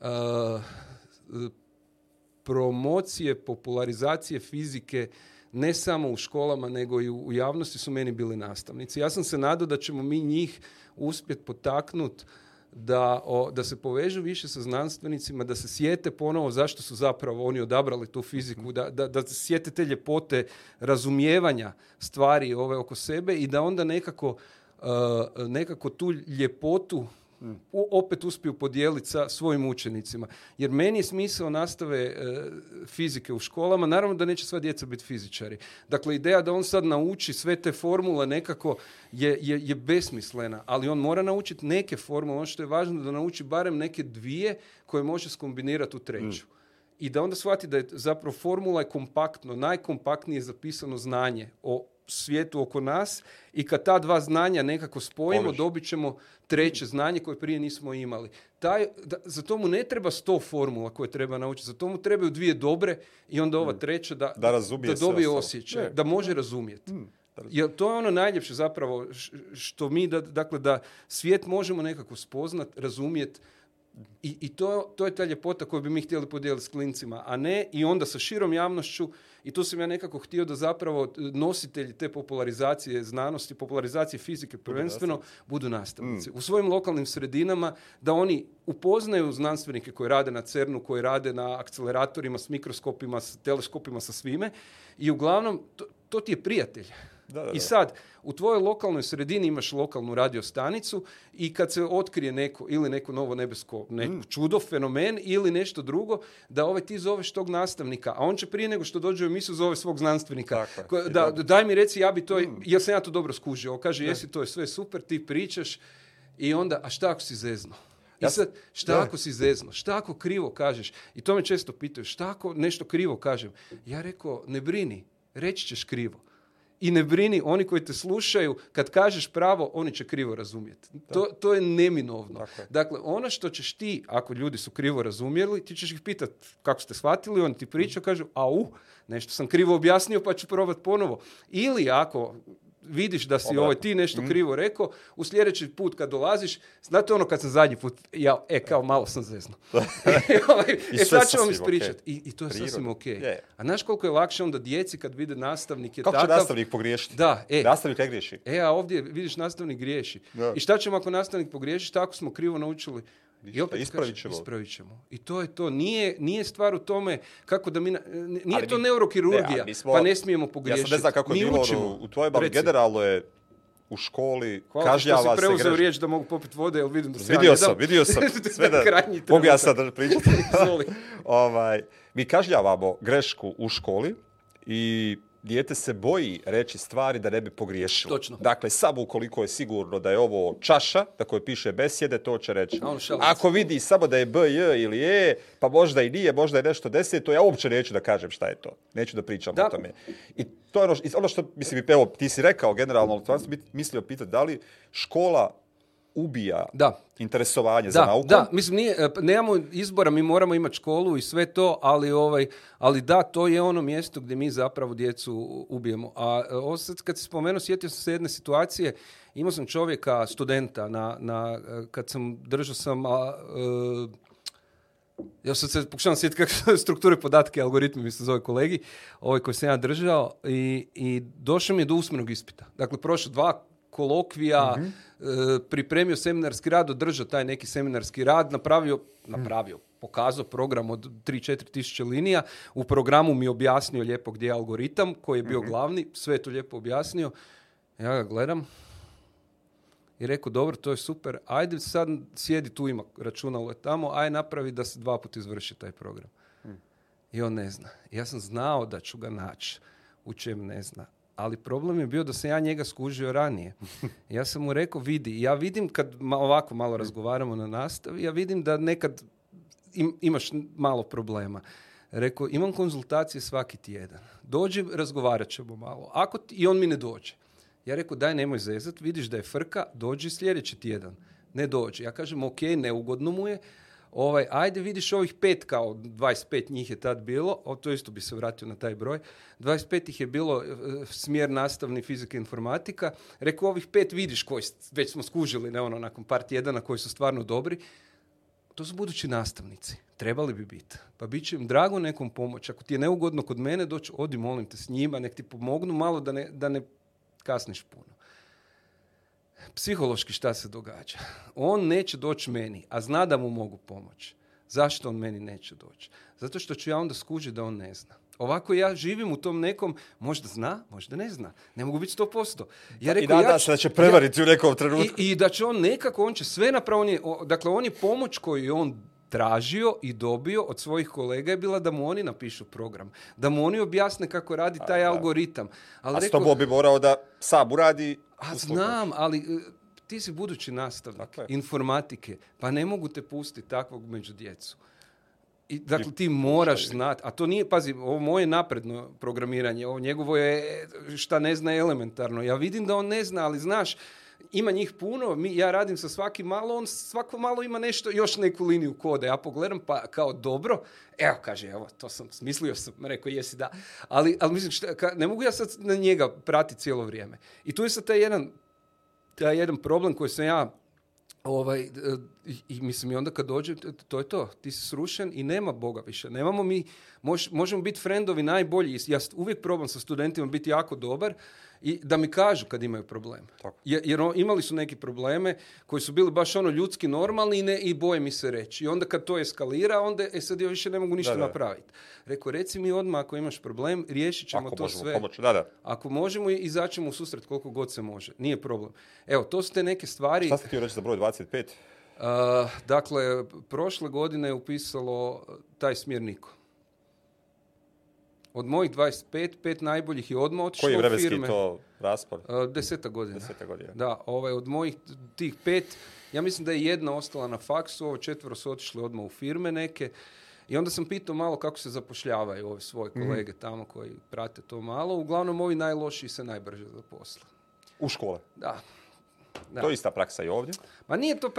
Eh, promocije, popularizacije fizike ne samo u školama nego i u javnosti su meni bili nastavnici. Ja sam se nadao da ćemo mi njih uspjeti potaknuti da, da se povežu više sa znanstvenicima, da se sjete ponovo zašto su zapravo oni odabrali tu fiziku, da, da, da sjete te ljepote razumijevanja stvari ove oko sebe i da onda nekako, eh, nekako tu ljepotu opet uspiju podijeliti sa svojim učenicima. Jer meni je smisao nastave e, fizike u školama, naravno da neće sva djeca biti fizičari. Dakle, ideja da on sad nauči sve te formule nekako je, je, je besmislena, ali on mora naučiti neke formule. Ono što je važno da nauči barem neke dvije koje može skombinirati u treću. Mm. i da onda shvati da je zapravo formula je kompaktno, najkompaktnije zapisano znanje o svijetu oko nas i kad ta dva znanja nekako spojimo, dobit ćemo treće znanje koje prije nismo imali. Taj, za to mu ne treba sto formula koje treba naučiti, za to mu trebaju dvije dobre i onda ova mm. treća da, da, da dobije osjećaj, da može razumjeti. Mm. Jer to je ono najljepše zapravo što mi, dakle, da svijet možemo nekako spoznat, razumjeti, i, i to, to je ta ljepota koju bi mi htjeli podijeliti s klincima, a ne i onda sa širom javnošću i tu sam ja nekako htio da zapravo nositelji te popularizacije znanosti, popularizacije fizike prvenstveno, budu nastavnici, mm. u svojim lokalnim sredinama, da oni upoznaju znanstvenike koji rade na CERN-u, koji rade na akceleratorima, s mikroskopima, s teleskopima, sa svime i uglavnom to, to ti je prijatelj. Da, I sad, u tvojoj lokalnoj sredini imaš lokalnu radiostanicu i kad se otkrije neko ili neko novo nebesko neko mm. čudo, fenomen ili nešto drugo, da ovaj ti zoveš tog nastavnika, a on će prije nego što dođe u emisiju zove svog znanstvenika. da, daj mi reci, ja bi to, mm. jel sam ja to dobro skužio? On kaže, jesi, to je sve super, ti pričaš i onda, a šta ako si zezno? I sad, šta ako si zezno? Šta ako krivo kažeš? I to me često pitaju, šta ako nešto krivo kažem? Ja rekao, ne brini, reći ćeš krivo. I ne brini, oni koji te slušaju, kad kažeš pravo, oni će krivo razumjeti. To, to je neminovno. Dakle. ono što ćeš ti, ako ljudi su krivo razumjeli, ti ćeš ih pitati kako ste shvatili, oni ti pričaju, kažu, au, nešto sam krivo objasnio, pa ću probati ponovo. Ili ako vidiš da si ovaj, ti nešto mhm. krivo rekao, u sljedeći put kad dolaziš, znate ono kad sam zadnji put, ja, e, kao malo sam zezno. (laughs) (laughs) Ovaj, I e, sad ću vam ispričati. I, to je sasvim ok. A znaš koliko je lakše onda djeci kad vide nastavnik je Kako će nastavnik pogriješiti? Da, e. Nastavnik ne griješi. E, a ovdje vidiš nastavnik griješi. I šta ćemo ako nastavnik pogriješi? Tako smo krivo naučili i opet ispravit ispravit ćemo. I to je to. Nije, nije stvar u tome kako da mi... Nije ali to mi, neurokirurgija, ne, smo, pa ne smijemo pogriješiti. Ja sam ne znam kako je bilo ono učimo. u tvojoj, ali generalno je u školi, Hvala kažnjava se Hvala što si preuzeo riječ da mogu popiti vode, jer vidim da se Vidio sam, vidio sam. (laughs) Sve da, mogu ja sad pričati. (laughs) (laughs) ovaj, mi kažnjavamo grešku u školi i dijete se boji reći stvari da ne bi pogriješilo. Točno. Dakle, samo ukoliko je sigurno da je ovo čaša, da koje piše besjede, to će reći. Ako vidi samo da je B, J ili E, pa možda i nije, možda je nešto deset, to ja uopće neću da kažem šta je to. Neću da pričam o tome. I to je ono, što, ono mislim, evo, ti si rekao generalno, ali to sam mislio pitati, da li škola ubija da. interesovanje za nauku. Da, mislim, nije, e, pa nemamo izbora, mi moramo imati školu i sve to, ali, ovaj, ali da, to je ono mjesto gdje mi zapravo djecu ubijemo. A e, ovo sad kad si spomenuo, sjetio sam se jedne situacije, imao sam čovjeka, studenta, na, na e, kad sam držao sam... ja sad se pokušavam sjetiti kakve (laughs) strukture podatke, algoritmi mi se zove kolegi, ovaj koji sam ja držao i, i došao mi je do usmenog ispita. Dakle, prošao dva kolokvija, mhm. eh, pripremio seminarski rad, održao taj neki seminarski rad, napravio, mhm. napravio, pokazao program od 3-4 tisuće linija. U programu mi objasnio lijepo gdje je algoritam koji je bio mhm. glavni, sve je to lijepo objasnio. Ja ga gledam i rekao, dobro, to je super, ajde sad sjedi tu, ima računalo je tamo, aj napravi da se dva puta izvrši taj program. I on ne zna. Ja sam znao da ću ga naći u čem ne zna ali problem je bio da sam ja njega skužio ranije. (laughs) Ja sam mu rekao, vidi, ja vidim kad ovako malo razgovaramo na nastavi, ja vidim da nekad imaš malo problema. Rekao, imam konzultacije svaki tjedan. Dođi, razgovarat ćemo malo. Ako I on mi ne dođe. Ja rekao, daj, nemoj zezat, vidiš da je frka, dođi sljedeći tjedan. Ne dođe. Ja kažem, ok, neugodno mu je, ovaj, ajde vidiš ovih pet kao, 25 njih je tad bilo, o, to isto bi se vratio na taj broj, 25 ih je bilo e, smjer nastavni fizika i informatika, rekao ovih pet vidiš koji, već smo skužili ne ono, nakon par tjedana koji su stvarno dobri, to su budući nastavnici. Trebali bi biti. Pa bit će im drago nekom pomoć. Ako ti je neugodno kod mene, doći, odi molim te s njima, nek ti pomognu malo da ne, da ne kasniš puno. Psihološki šta se događa? On neće doći meni, a zna da mu mogu pomoći. Zašto on meni neće doći? Zato što ću ja onda skužiti da on ne zna. Ovako ja živim u tom nekom, možda zna, možda ne zna. Ne mogu biti 100%. Ja I nada ja da će prevariti u nekom trenutku. I, da će on nekako, on će sve napraviti. Dakle, on je pomoć koju je on tražio i dobio od svojih kolega je bila da mu oni napišu program. Da mu oni objasne kako radi taj algoritam. Ali a s bi morao da sam uradi a znam, ali e, ti si budući nastavnik informatike, pa ne mogu te pustiti takvog među djecu. I, dakle, ti moraš znati, a to nije, pazi, ovo moje napredno programiranje, ovo njegovo je e, šta ne zna elementarno. Ja vidim da on ne zna, ali znaš, ima njih puno, mi, ja radim sa svaki malo, on svako malo ima nešto, još neku liniju koda. Ja pogledam pa kao dobro, evo kaže, evo, to sam, smislio sam, rekao jesi da. Ali, ali mislim, ne mogu ja sad na njega prati cijelo vrijeme. I tu je sad taj jedan, taj jedan problem koji sam ja Ovaj, i, i, mislim i onda kad dođe, to je to, ti si srušen i nema Boga više. Nemamo mi, možemo biti friendovi najbolji. Ja uvijek probam sa studentima biti jako dobar, i da mi kažu kad imaju problem. Tako. Jer, imali su neke probleme koji su bili baš ono ljudski normalni i, ne, i boje mi se reći. I onda kad to eskalira, onda e sad ja više ne mogu ništa napraviti. Rekao, reci mi odmah ako imaš problem, riješit ćemo to možemo sve. Ako možemo, izaćemo u susret koliko god se može. Nije problem. Evo, to su te neke stvari... Šta ste ti reći za broj 25? Uh, dakle, prošle godine je upisalo taj smjer od mojih 25, pet najboljih je odmah otišlo Koji je vremenski to raspor? E, deseta godina. Deseta godina. Da, ovaj, od mojih tih pet, ja mislim da je jedna ostala na faksu, ovo četvero su otišli odmah u firme neke. I onda sam pitao malo kako se zapošljavaju ove svoje mhm. kolege tamo koji prate to malo. Uglavnom, ovi najlošiji se najbrže zaposle. U škole? Da. Da. To je ista praksa i ovdje? Ma nije to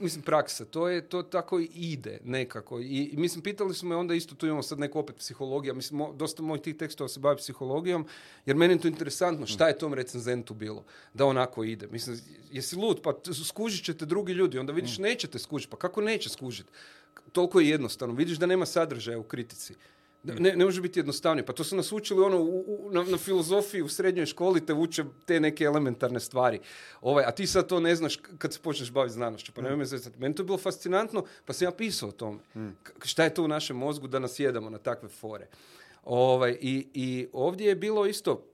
mislim, praksa, to je to tako i ide nekako. I, mislim, pitali smo me onda isto, tu imamo sad neko opet psihologija, mislim, dosta mojih tih tekstova se bavi psihologijom, jer meni je to interesantno, šta je tom recenzentu bilo, da onako ide. Mislim, jesi lud, pa skužit ćete drugi ljudi, onda vidiš mm. nećete skužiti, pa kako neće skužiti? Toliko je jednostavno, vidiš da nema sadržaja u kritici. Ne, ne može biti jednostavnije. Pa to su nas učili ono, na, na, filozofiji u srednjoj školi te uče te neke elementarne stvari. Ovaj, a ti sad to ne znaš kad se počneš baviti znanošću. Pa mm. Meni to je bilo fascinantno, pa sam ja pisao o tome. Mm. Šta je to u našem mozgu da nas jedamo na takve fore? Ovaj, i, i ovdje je bilo isto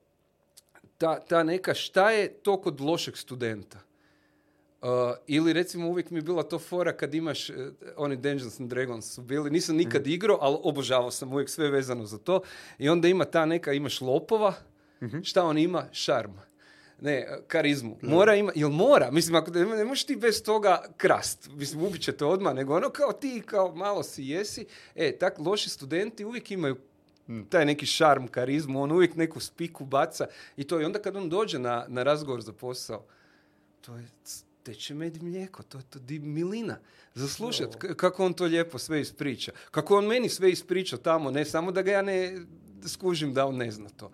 ta, ta neka šta je to kod lošeg studenta? Uh, ili recimo uvijek mi je bila to fora kad imaš, uh, oni Dungeons and Dragons su bili, nisam nikad mhm. igrao, ali obožavao sam uvijek sve vezano za to. I onda ima ta neka, imaš lopova, mhm. šta on ima? Šarm. Ne, uh, karizmu. Mora ima, jel mora? Mislim, ako ne, ne možeš ti bez toga krast. Mislim, ubit će te odmah, nego ono kao ti, kao malo si, jesi. E, tak, loši studenti uvijek imaju mm. taj neki šarm, karizmu, on uvijek neku spiku baca i to. I onda kad on dođe na, na razgovor za posao, to je teče med mlijeko, to je to milina. Zaslušat kako on to lijepo sve ispriča. Kako on meni sve ispriča tamo, ne samo da ga ja ne skužim da on ne zna to.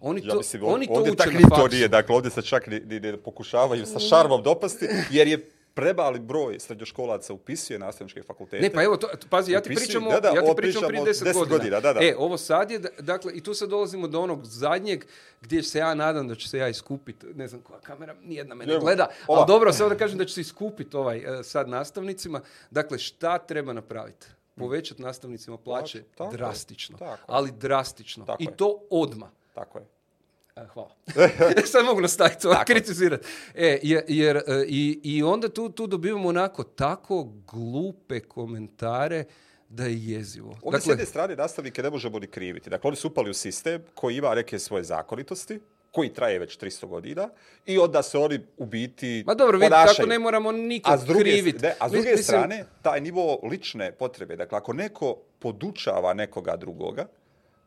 Oni to, ja oni ovdje čak to nije, dakle ovdje se čak ni, pokušavaju sa šarmom dopasti, jer je prebali broj srednjoškolaca upisuje nastavničke fakultete. Ne, pa evo, to, pazi, ja ti upisuje, ja ti pričam prije deset godina. e, ovo sad je, dakle, i tu sad dolazimo do onog zadnjeg gdje se ja nadam da ću se ja iskupiti, ne znam koja kamera, nijedna me ne gleda, ali dobro, samo da kažem da će se iskupiti ovaj, e, sad nastavnicima. Dakle, šta treba napraviti? Povećati nastavnicima plaće drastično, ali drastično. I to odmah. Tako je. E, hvala. (laughs) (laughs) Sad mogu nastaviti to, kritizirati. E, jer, e, i, i, onda tu, tu dobivamo onako tako glupe komentare da je jezivo. Ovdje dakle, s jedne strane nastavnike ne možemo ni kriviti. Dakle, oni su upali u sistem koji ima neke svoje zakonitosti, koji traje već 300 godina i onda se oni u biti Ma dobro, vidi, tako ne moramo nikog kriviti. a s druge strane, taj nivo lične potrebe, dakle, ako neko podučava nekoga drugoga,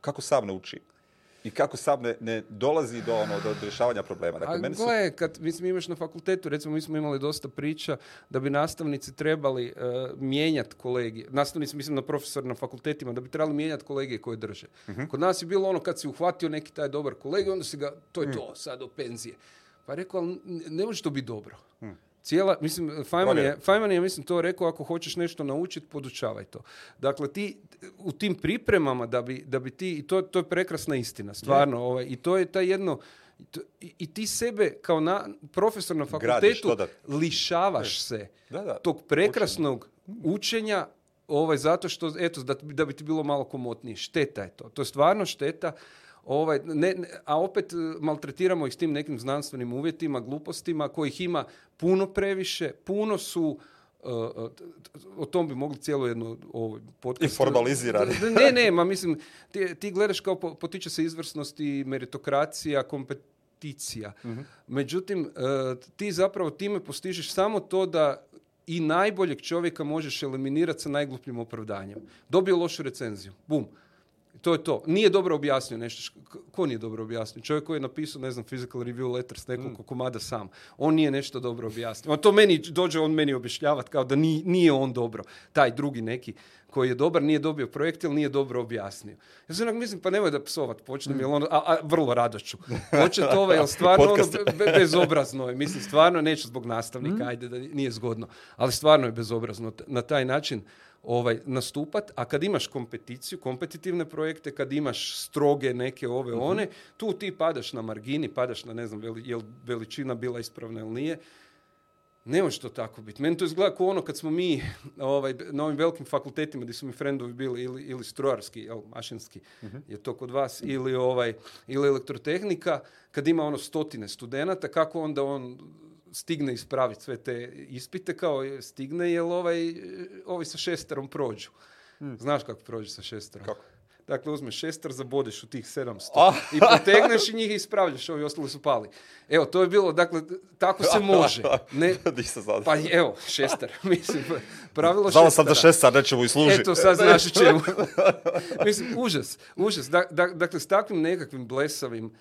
kako sam nauči? i kako sam ne, ne dolazi do, ono, do rješavanja problema. Dakle, A meni gle, kad mislim, imaš na fakultetu, recimo mi smo imali dosta priča da bi nastavnici trebali e, mijenjati kolegije, nastavnici mislim na profesor na fakultetima, da bi trebali mijenjati kolegije koje drže. Mhm. Kod nas je bilo ono kad si uhvatio neki taj dobar kolega, onda si ga, to je mhm. to, sad do penzije. Pa rekao, ali ne može to biti dobro. Mhm. Cijela, mislim, Feynman je, mislim, to rekao, ako hoćeš nešto naučiti, podučavaj to. Dakle, ti u tim pripremama da bi, da bi ti, i to, to je prekrasna istina, stvarno, ovaj, i to je ta jedno, i, ti sebe kao na, profesor na fakultetu lišavaš se tog prekrasnog učenja, ovaj, zato što, eto, da, da bi ti bilo malo komotnije. Šteta je to. To je stvarno šteta. Ovaj, ne, a opet e, maltretiramo ih s tim nekim znanstvenim uvjetima, glupostima kojih ima puno previše, puno su e, e, o tom bi mogli cijelo jedno ovo, ovaj, podcast... I (laughs) ne, ne, ma mislim, ti, ti gledaš kao potiče se izvrsnost i meritokracija, kompeticija. Mhm. Međutim, ti zapravo time postižeš samo to da i najboljeg čovjeka možeš eliminirati sa najglupljim opravdanjem. Dobio lošu recenziju. Bum to je to. Nije dobro objasnio nešto. ko nije dobro objasnio? Čovjek koji je napisao, ne znam, physical review letters, nekoliko mm. komada sam. On nije nešto dobro objasnio. On to meni, dođe on meni objašnjavati kao da nije, nije on dobro. Taj drugi neki koji je dobar nije dobio projekt ili nije dobro objasnio. Ja mislim, pa nemoj da psovat počnem, mm. jer on, a, a, vrlo rado ću. Počet ovaj, stvarno ono, bezobrazno je. Mislim, stvarno neću zbog nastavnika, mm. ajde da nije zgodno. Ali stvarno je bezobrazno na taj način ovaj, nastupat, a kad imaš kompeticiju, kompetitivne projekte, kad imaš stroge neke ove mhm. one, tu ti padaš na margini, padaš na ne znam je li veličina bila ispravna ili nije. Ne može to tako biti. Meni to izgleda kao ono kad smo mi ovaj, na ovim velikim fakultetima gdje su mi frendovi bili ili, ili strojarski, mašinski mhm. je to kod vas, ili, ovaj, ili elektrotehnika, kad ima ono stotine studenata, kako onda on stigne ispraviti sve te ispite, kao e, stigne, jer ovaj, e, ovi sa šesterom prođu. Hmm. Znaš kako prođu sa šesterom? Kako? Dakle, uzmeš šestar, zabodeš u tih 700 oh. i potegneš i njih ispravljaš, ovi ostali su pali. Evo, to je bilo, dakle, tako se (laughs) može. Ne, (laughs) pa evo, šestar, (laughs) mislim, pravilo šestara. Znao sam da šestar i služi. Eto, sad znaš čemu. mislim, užas, užas. dakle, s takvim nekakvim blesavim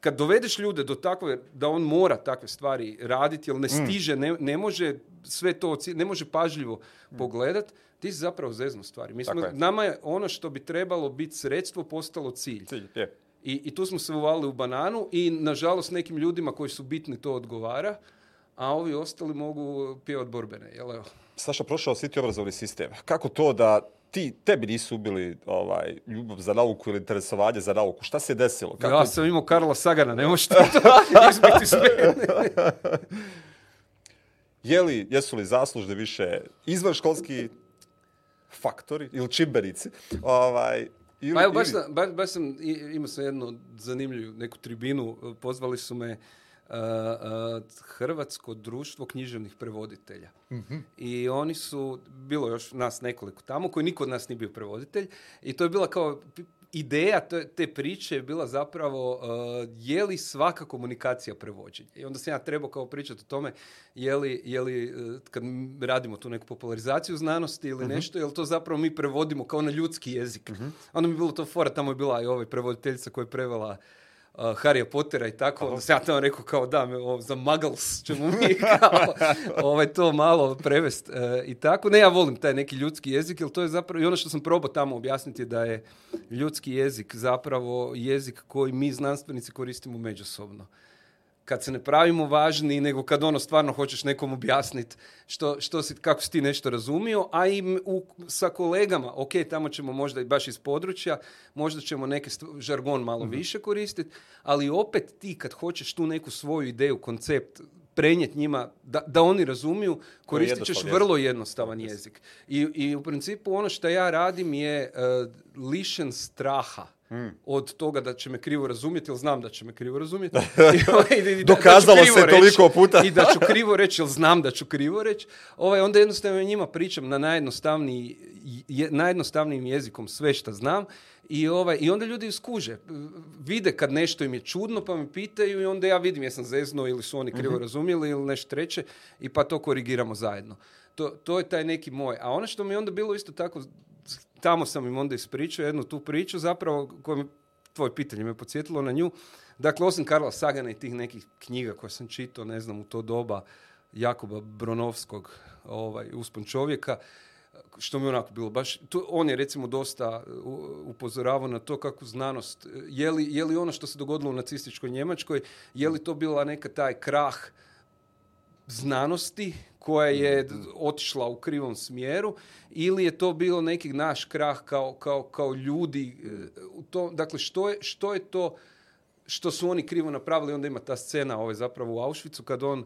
kad dovedeš ljude do takve, da on mora takve stvari raditi, jer ne mm. stiže, ne, može sve to, ne može pažljivo mm. pogledat, ti si zapravo zeznu stvari. Mi smo, nama je ono što bi trebalo biti sredstvo postalo cilj. Cilj, je. I, I tu smo se uvalili u bananu i nažalost nekim ljudima koji su bitni to odgovara, a ovi ostali mogu pjevati borbene. Jel, evo. Saša, prošao si ti obrazovni sistem. Kako to da ti, tebi nisu bili ovaj, ljubav za nauku ili interesovanje za nauku. Šta se desilo? Kako... Ja sam imao Karla Sagana, ne možeš (laughs) to izbiti Je li, jesu li zaslužni više izvanškolski faktori ili čimbenici? Ovaj, pa baš, sam, imao sam jednu zanimljivu neku tribinu, pozvali su me E, e, hrvatsko društvo književnih prevoditelja. Mhm. I oni su, bilo još nas nekoliko tamo, koji niko od nas nije bio prevoditelj, i to je bila kao ideja te, priče je bila zapravo e, je li svaka komunikacija prevođenja? I onda sam ja trebao kao pričati o tome je li, kad radimo tu neku popularizaciju znanosti ili mhm. nešto, je to zapravo mi prevodimo kao na ljudski jezik. uh Onda mi je bilo to fora, tamo je bila i ovaj prevoditeljica koja je prevela uh, Harry Pottera i tako, onda sam ja tamo rekao kao da, me, za Muggles ćemo mi (laughs) ovaj, to malo prevest e, i tako. Ne, ja volim taj neki ljudski jezik, jer to je zapravo, i ono što sam probao tamo objasniti da je ljudski jezik zapravo jezik koji mi znanstvenici koristimo međusobno kad se ne pravimo važni, nego kad ono stvarno hoćeš nekom objasniti što, što si, kako si ti nešto razumio, a i sa kolegama, ok, tamo ćemo možda i baš iz područja, možda ćemo neki žargon malo mhm. više koristiti, ali opet ti kad hoćeš tu neku svoju ideju, koncept prenijeti njima, da, da, oni razumiju, koristit ćeš vrlo jednostavan jezik. I, I u principu ono što ja radim je e, lišen straha od toga da će me krivo razumjeti, jer znam da će me krivo razumjeti. Dokazalo se toliko puta. I da ću krivo reći, jer znam da ću krivo reći. Ovaj, onda jednostavno njima pričam na najjednostavnijim jezikom sve što znam. I, ovaj, I onda ljudi skuže, vide kad nešto im je čudno pa me pitaju i onda ja vidim jesam zeznuo ili su oni krivo razumjeli ili nešto treće i pa to korigiramo zajedno. To, to je taj neki moj. A ono što mi je onda bilo isto tako tamo sam im onda ispričao jednu tu priču zapravo mi, tvoje pitanje me podsjetilo na nju. Dakle, osim Karla Sagana i tih nekih knjiga koje sam čitao, ne znam, u to doba Jakoba Bronovskog, ovaj, uspon čovjeka, što mi onako bilo baš, on je recimo dosta upozoravao na to kako znanost, je li, je li ono što se dogodilo u nacističkoj Njemačkoj, je li to bila neka taj krah znanosti koja je mhm. otišla u krivom smjeru ili je to bilo neki naš krah kao, kao, kao ljudi e, to, dakle što je, što je to što su oni krivo napravili onda ima ta scena ovaj zapravo u Auschwitzu kad on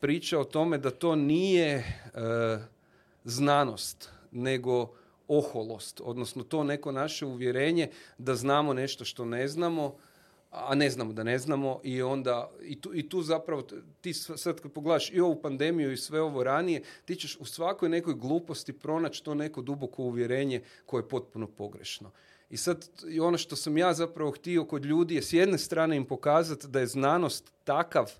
priča o tome da to nije e, znanost nego oholost odnosno to neko naše uvjerenje da znamo nešto što ne znamo a ne znamo da ne znamo i onda i tu, i tu zapravo ti sad kad pogledaš i ovu pandemiju i sve ovo ranije ti ćeš u svakoj nekoj gluposti pronaći to neko duboko uvjerenje koje je potpuno pogrešno. I sad ono što sam ja zapravo htio kod ljudi je s jedne strane im pokazati da je znanost takav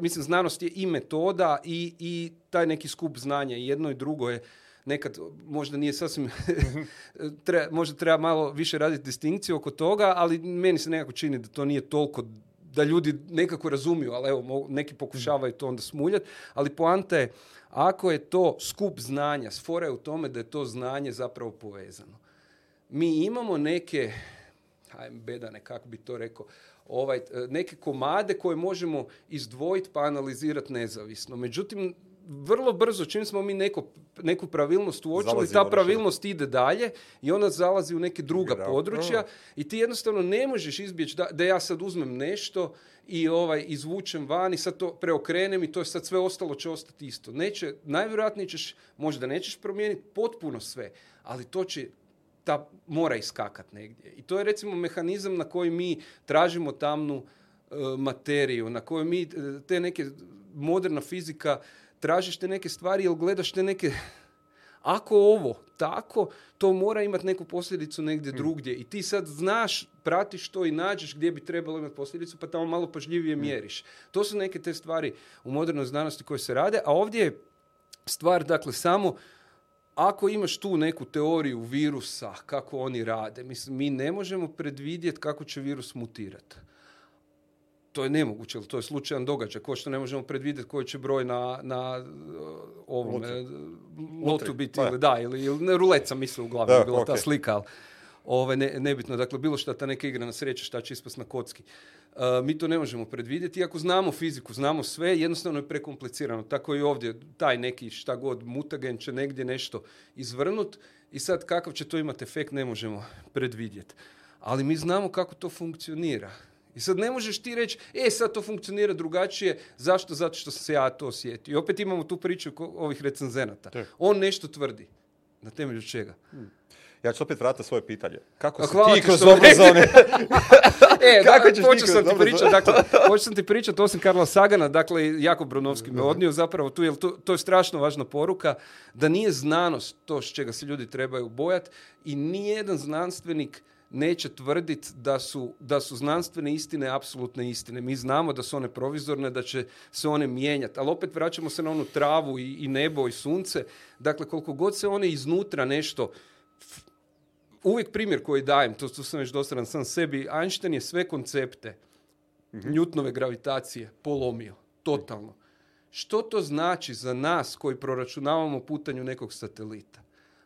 mislim, znanost je i metoda i, i taj neki skup znanja. I jedno i drugo je nekad možda nije sasvim, mhm. (laughs) treba, možda treba malo više raditi distinkciju oko toga, ali meni se nekako čini da to nije toliko da ljudi nekako razumiju, ali evo, neki pokušavaju to onda smuljati, ali poanta je, ako je to skup znanja, sfora je u tome da je to znanje zapravo povezano. Mi imamo neke, hajde, bedane, kako bi to rekao, ovaj, e, neke komade koje možemo izdvojiti pa analizirati nezavisno. Međutim, vrlo brzo, čim smo mi neko, neku pravilnost uočili, ta pravilnost ide dalje i ona zalazi u neke druga područja i ti jednostavno ne možeš izbjeći da, da ja sad uzmem nešto i ovaj izvučem van i sad to preokrenem i to je sad sve ostalo će ostati isto. Neće, najvjerojatnije ćeš, možda nećeš promijeniti potpuno sve, ali to će ta mora iskakat negdje. I to je recimo mehanizam na koji mi tražimo tamnu e, materiju, na kojoj mi e, te neke moderna fizika tražiš te neke stvari ili gledaš te neke... Ako ovo tako, to mora imati neku posljedicu negdje mm. drugdje. I ti sad znaš, pratiš to i nađeš gdje bi trebalo imati posljedicu, pa tamo malo pažljivije mm. mjeriš. To su neke te stvari u modernoj znanosti koje se rade, a ovdje je stvar, dakle, samo ako imaš tu neku teoriju virusa, kako oni rade, mislim, mi ne možemo predvidjeti kako će virus mutirati to je nemoguće, to je slučajan događaj, ko što ne možemo predvidjeti koji će broj na, na uh, ovom lotu, biti, ili, pa da, ili, ili ne, rulet sam mislio uglavnom, bila ta slika, ali ove, ne, nebitno, dakle, bilo šta ta neka igra na sreće, šta će ispast na kocki. Uh, mi to ne možemo predvidjeti, iako znamo fiziku, znamo sve, jednostavno je prekomplicirano. Tako i ovdje, taj neki šta god, mutagen će negdje nešto izvrnut i sad kakav će to imati efekt ne možemo predvidjeti. Ali mi znamo kako to funkcionira. I sad ne možeš ti reći, e sad to funkcionira drugačije, zašto? Zato što se ja to osjetio. I opet imamo tu priču ovih recenzenata. On nešto tvrdi. Na temelju čega? Hmm. Ja ću opet vratiti svoje pitanje. Kako si ti kroz e, sam, ti pričati, dakle, (laughs) počeo sam ti pričati osim Karla Sagana, dakle, jako Bronovski me odnio zapravo tu, jer to, to, je strašno važna poruka, da nije znanost to s čega se ljudi trebaju bojati i nijedan znanstvenik neće tvrditi da su, da su znanstvene istine apsolutne istine. Mi znamo da su one provizorne, da će se one mijenjati. Ali opet vraćamo se na onu travu i, i nebo i sunce. Dakle, koliko god se one iznutra nešto uvijek primjer koji dajem, to, to sam već dosadan sam sebi, Einstein je sve koncepte mm gravitacije polomio, totalno. Što to znači za nas koji proračunavamo putanju nekog satelita?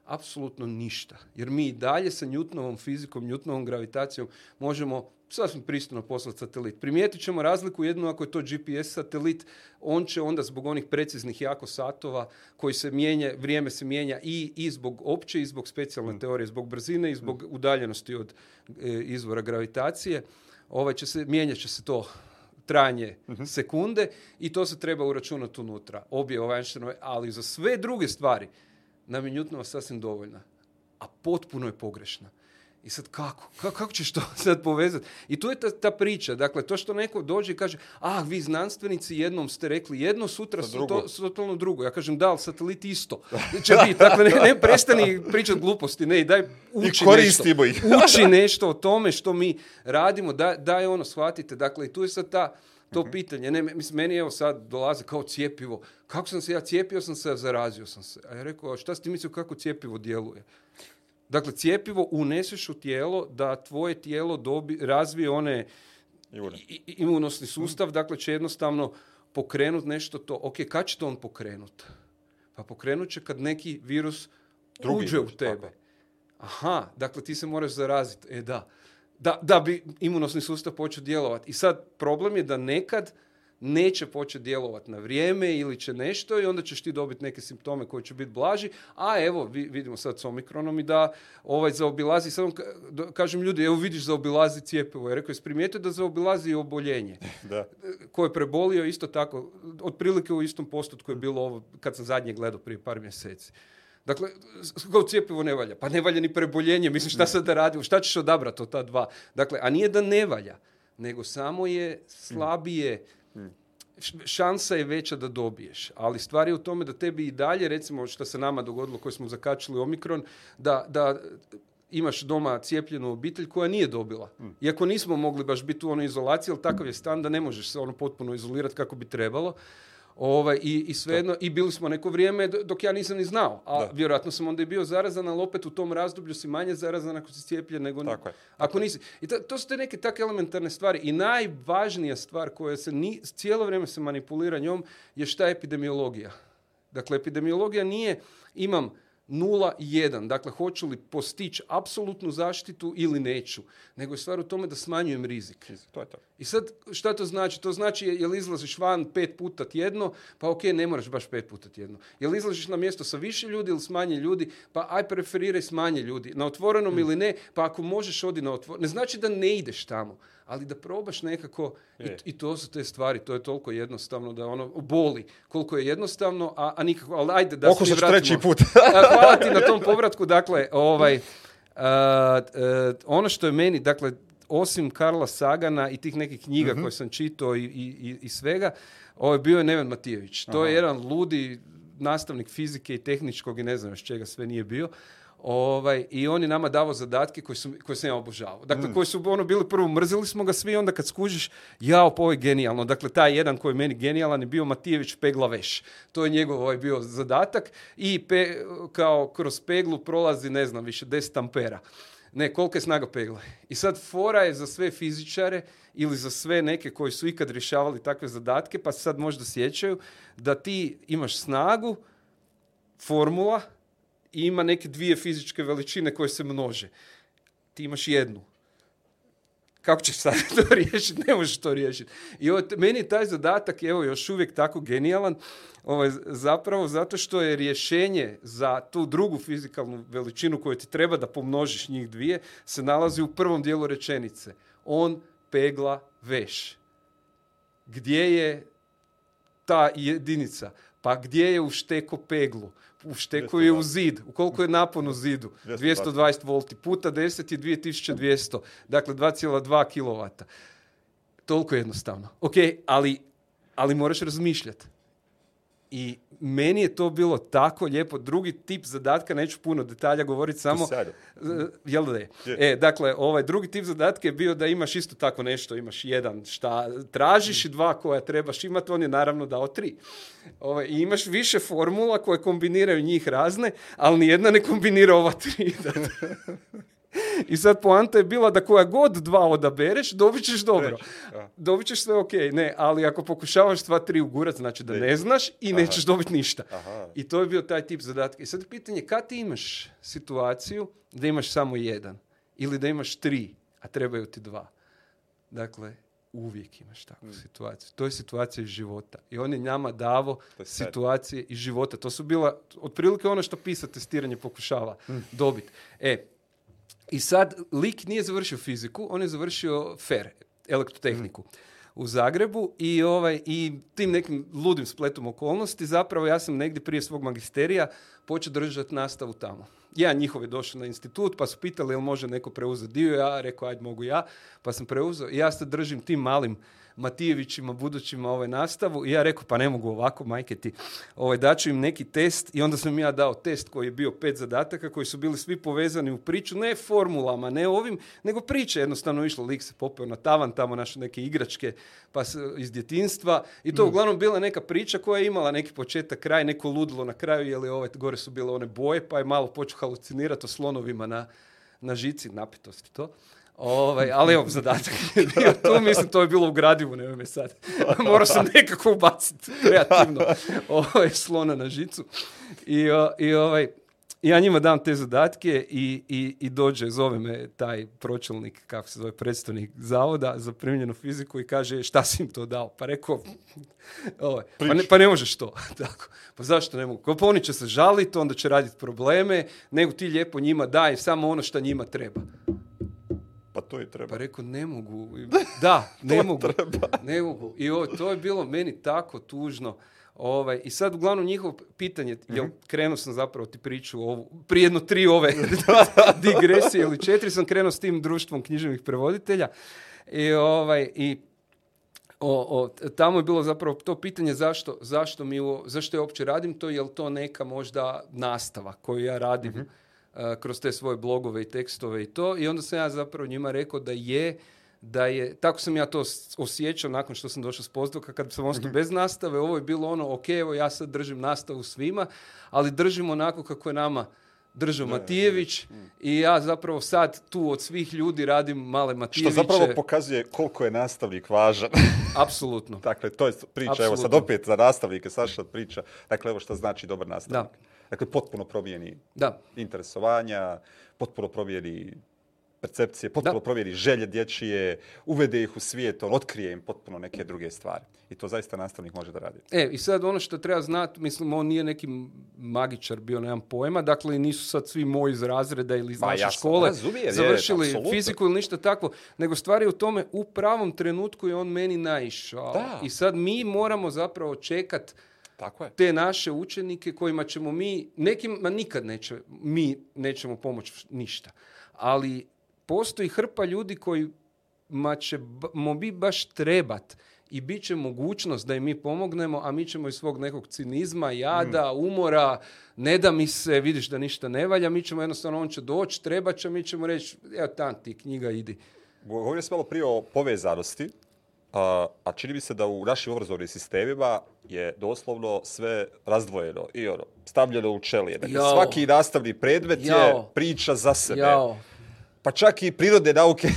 apsolutno ništa. Jer mi i dalje sa njutnovom fizikom, njutnovom gravitacijom možemo sasvim pristojno poslati satelit. Primijetit ćemo razliku jednu ako je to GPS satelit, on će onda zbog onih preciznih jako satova koji se mijenja, vrijeme se mijenja i, i zbog opće i zbog specijalne mm. teorije, zbog brzine i zbog mm. udaljenosti od e, izvora gravitacije, ovaj će se, mijenjat će se to trajanje mhm. sekunde i to se treba uračunati unutra, obje ove ali za sve druge stvari, nam je Newtonova sasvim dovoljna, a potpuno je pogrešna. I sad kako? kako ćeš to (laughs) sad povezati? I tu je ta, priča. Dakle, to što neko dođe i kaže, ah, vi znanstvenici jednom ste rekli jedno, sutra su to, totalno drugo. Ja kažem, da, ali satelit isto (laughs) će biti. Dakle, ne, prestani pričati gluposti, ne, i daj uči nešto. uči (laughs) nešto o tome što mi radimo, daj ono, shvatite. Dakle, i tu je sad ta to mhm. pitanje. Ne, mislim, meni evo sad dolaze kao cijepivo. Kako sam se ja cijepio sam se, zarazio sam se. A ja rekao, šta si ti mislio kako cijepivo djeluje? Dakle, cijepivo uneseš u tijelo da tvoje tijelo dobi, razvije one imunosni sustav, dakle će jednostavno pokrenut nešto to. Ok, kad će to on pokrenut? Pa pokrenut će kad neki virus Drugi uđe u tebe. Aha, dakle ti se moraš zaraziti. E da da, da bi imunosni sustav počeo djelovati. I sad problem je da nekad neće početi djelovati na vrijeme ili će nešto i onda ćeš ti dobiti neke simptome koji će biti blaži, a evo vidimo sad s omikronom i da ovaj zaobilazi, samo kažem ljudi, evo vidiš zaobilazi cijepivo, je rekao je primijetio da zaobilazi i oboljenje (laughs) da. koje je prebolio isto tako, otprilike u istom postotku je bilo ovo kad sam zadnje gledao prije par mjeseci. Dakle, kao cijepivo ne valja. Pa ne valja ni preboljenje. Mislim, šta sad da radimo? Šta ćeš odabrati od ta dva? Dakle, a nije da ne valja, nego samo je slabije mm. Mm. šansa je veća da dobiješ. Ali stvar je u tome da tebi i dalje, recimo što se nama dogodilo koji smo zakačili Omikron, da, da imaš doma cijepljenu obitelj koja nije dobila. Mm. Iako nismo mogli baš biti u onoj izolaciji, ali takav je stan da ne možeš se ono potpuno izolirati kako bi trebalo. Ovaj, i, i svejedno, i bili smo neko vrijeme dok ja nisam ni znao. A vjerojatno sam onda i bio zarazan, ali opet u tom razdoblju si manje zarazan ako si cijepljen nego ako nisi. I to su te neke takve elementarne stvari. I najvažnija stvar koja se ni, cijelo vrijeme se manipulira njom je šta je epidemiologija. Dakle, epidemiologija nije imam 0,1. Dakle, hoću li postići apsolutnu zaštitu ili neću. Nego je stvar u tome da smanjujem rizik. To je to. I sad, šta to znači? To znači, jel izlaziš van pet puta tjedno, pa ok, ne moraš baš pet puta tjedno. Jel izlaziš na mjesto sa više ljudi ili s manje ljudi, pa aj preferiraj s manje ljudi. Na otvorenom mm. ili ne, pa ako možeš odi na otvorenom. Ne znači da ne ideš tamo ali da probaš nekako i, i, to su te stvari, to je toliko jednostavno da ono boli, koliko je jednostavno, a, a nikako, ali ajde da se vratimo. treći put. (laughs) Hvala ti na tom povratku, dakle, ovaj, e, ono što je meni, dakle, osim Karla Sagana i tih nekih knjiga mhm. koje sam čitao i, i, i svega, ovo ovaj, je bio je Neven Matijević. To je jedan ludi nastavnik fizike i tehničkog i ne znam još čega sve nije bio, Ovaj, I on je nama davao zadatke koje, su, koje sam ja obožavao. Dakle, mm. koji su ono bili prvo, mrzili smo ga svi, onda kad skužiš, Ja, pa ovo je genijalno. Dakle, taj jedan koji je meni genijalan je bio Matijević pegla veš. To je njegov ovaj bio zadatak. I pe, kao kroz peglu prolazi, ne znam više, 10 ampera. Ne, kolika je snaga pegla. I sad fora je za sve fizičare ili za sve neke koji su ikad rješavali takve zadatke, pa se sad možda sjećaju, da ti imaš snagu, formula, i ima neke dvije fizičke veličine koje se množe. Ti imaš jednu. Kako ćeš sad (laughs) to riješiti? Ne možeš to riješiti. I meni je taj zadatak evo, još uvijek tako genijalan, ovaj, zapravo zato što je rješenje za tu drugu fizikalnu veličinu koju ti treba da pomnožiš njih dvije, se nalazi u prvom dijelu rečenice. On pegla veš. Gdje je ta jedinica? Pa gdje je u šteko peglu? je u zid. Ukoliko je napon u zidu? 220, 220 volti puta 10 dakle, je 2200. Dakle, 2,2 kW. Toliko jednostavno. Ok, ali, ali moraš razmišljati. I meni je to bilo tako lijepo. Drugi tip zadatka, neću puno detalja govoriti, samo... Eh, jel da je? E, dakle, ovaj drugi tip zadatka je bio da imaš isto tako nešto. Imaš jedan šta tražiš i mm. dva koja trebaš imati. On je naravno dao tri. Ovaj, I imaš više formula koje kombiniraju njih razne, ali nijedna ne kombinira ova tri. (laughs) I sad poanta je bila da koja god dva odabereš, dobit ćeš dobro. Dobit ćeš sve ok, ne, ali ako pokušavaš dva, tri ugurat, znači da ne znaš i nećeš dobiti ništa. I to je bio taj tip zadatka. I sad pitanje, kad ti imaš situaciju da imaš samo jedan ili da imaš tri, a trebaju ti dva? Dakle, uvijek imaš takvu mm. situaciju. To je situacija iz života. I on je njama davo situacije iz života. To su bila otprilike ono što pisa testiranje pokušava mm. dobiti. E, i sad, lik nije završio fiziku, on je završio FER, elektrotehniku. u Zagrebu i, ovaj, i tim nekim ludim spletom okolnosti zapravo ja sam negdje prije svog magisterija počeo držati nastavu tamo. Ja njihov je došao na institut pa su pitali jel može neko preuzeti dio, ja rekao ajde mogu ja, pa sam preuzeo ja sad držim tim malim Matijevićima, budućima ovaj nastavu i ja rekao pa ne mogu ovako majke ti, ovaj, daću im neki test i onda sam ja dao test koji je bio pet zadataka koji su bili svi povezani u priču, ne formulama, ne ovim, nego priče. Jednostavno išlo, lik se popeo na tavan, tamo naše neke igračke pa iz djetinstva i to mm. uglavnom bila neka priča koja je imala neki početak, kraj, neko ludilo na kraju, jer je ove gore su bile one boje pa je malo počeo halucinirati o slonovima na, na žici, napetosti to. Ovaj, ali evo, zadatak je bio (laughs) tu, mislim, to je bilo u gradivu, nemoj me sad. (laughs) Morao sam nekako ubaciti kreativno ovaj, slona na žicu. I, i ovaj, ja njima dam te zadatke i, i, i dođe, zove me taj pročelnik, kako se zove, predstavnik zavoda za primljenu fiziku i kaže šta si im to dao? Pa rekao, ovaj, pa, ne, pa ne možeš to. (laughs) Tako. Pa zašto ne mogu? Pa oni će se žaliti, onda će raditi probleme, nego ti lijepo njima daj samo ono što njima treba to treba. Pa rekao, ne mogu. (laughs) Da, ne mogu. Ne mogu. I to je bilo meni tako tužno. Ovaj, I sad uglavnom njihovo pitanje, mm-hmm. jel, krenuo sam zapravo ti priču ovu, prije jedno tri ove (laughs) (laughs) digresije ili četiri sam krenuo s tim društvom književnih prevoditelja i, ovaj, i o, tamo je bilo zapravo to pitanje zašto, zašto, mi, zašto ja uopće radim to, je to neka možda nastava koju ja radim. Mhm kroz te svoje blogove i tekstove i to i onda sam ja zapravo njima rekao da je da je, tako sam ja to osjećao nakon što sam došao s pozdravka, kad sam ostao mhm. bez nastave, ovo je bilo ono, ok, evo ja sad držim nastavu svima, ali držim onako kako je nama držao Matijević mm. i ja zapravo sad tu od svih ljudi radim male Matijeviće. Što zapravo pokazuje koliko je nastavnik važan. (laughs) Apsolutno. dakle, to je priča, evo sad opet za nastavnike, Saša priča, dakle, evo što znači dobar nastavnik. Dakle, potpuno promijeni da. interesovanja, potpuno promijeni percepcije, potpuno provjeri želje dječije, uvede ih u svijet, on otkrije im potpuno neke druge stvari. I to zaista nastavnik može da radi. E, i sad ono što treba znati, mislim, on nije neki magičar bio, nemam pojma, dakle nisu sad svi moji iz razreda ili iz naše škole završili fiziku ili ništa takvo, nego stvari u tome u pravom trenutku je on meni naišao. I sad mi moramo zapravo čekati tako je. te naše učenike kojima ćemo mi, nekima nikad neće, mi nećemo pomoći ništa. Ali postoji hrpa ljudi kojima ćemo bi baš trebati i bit će mogućnost da im mi pomognemo, a mi ćemo iz svog nekog cinizma, jada, mm. umora, ne da mi se, vidiš da ništa ne valja, mi ćemo jednostavno, on će doći, treba će, mi ćemo reći, evo tam ti knjiga, idi. Govorio sam malo prije o povezanosti a, čini mi se da u našim obrazovnim sistemima je doslovno sve razdvojeno i ono, stavljeno u čelije. Dakle, svaki nastavni predmet je priča za sebe. Pa čak i prirodne nauke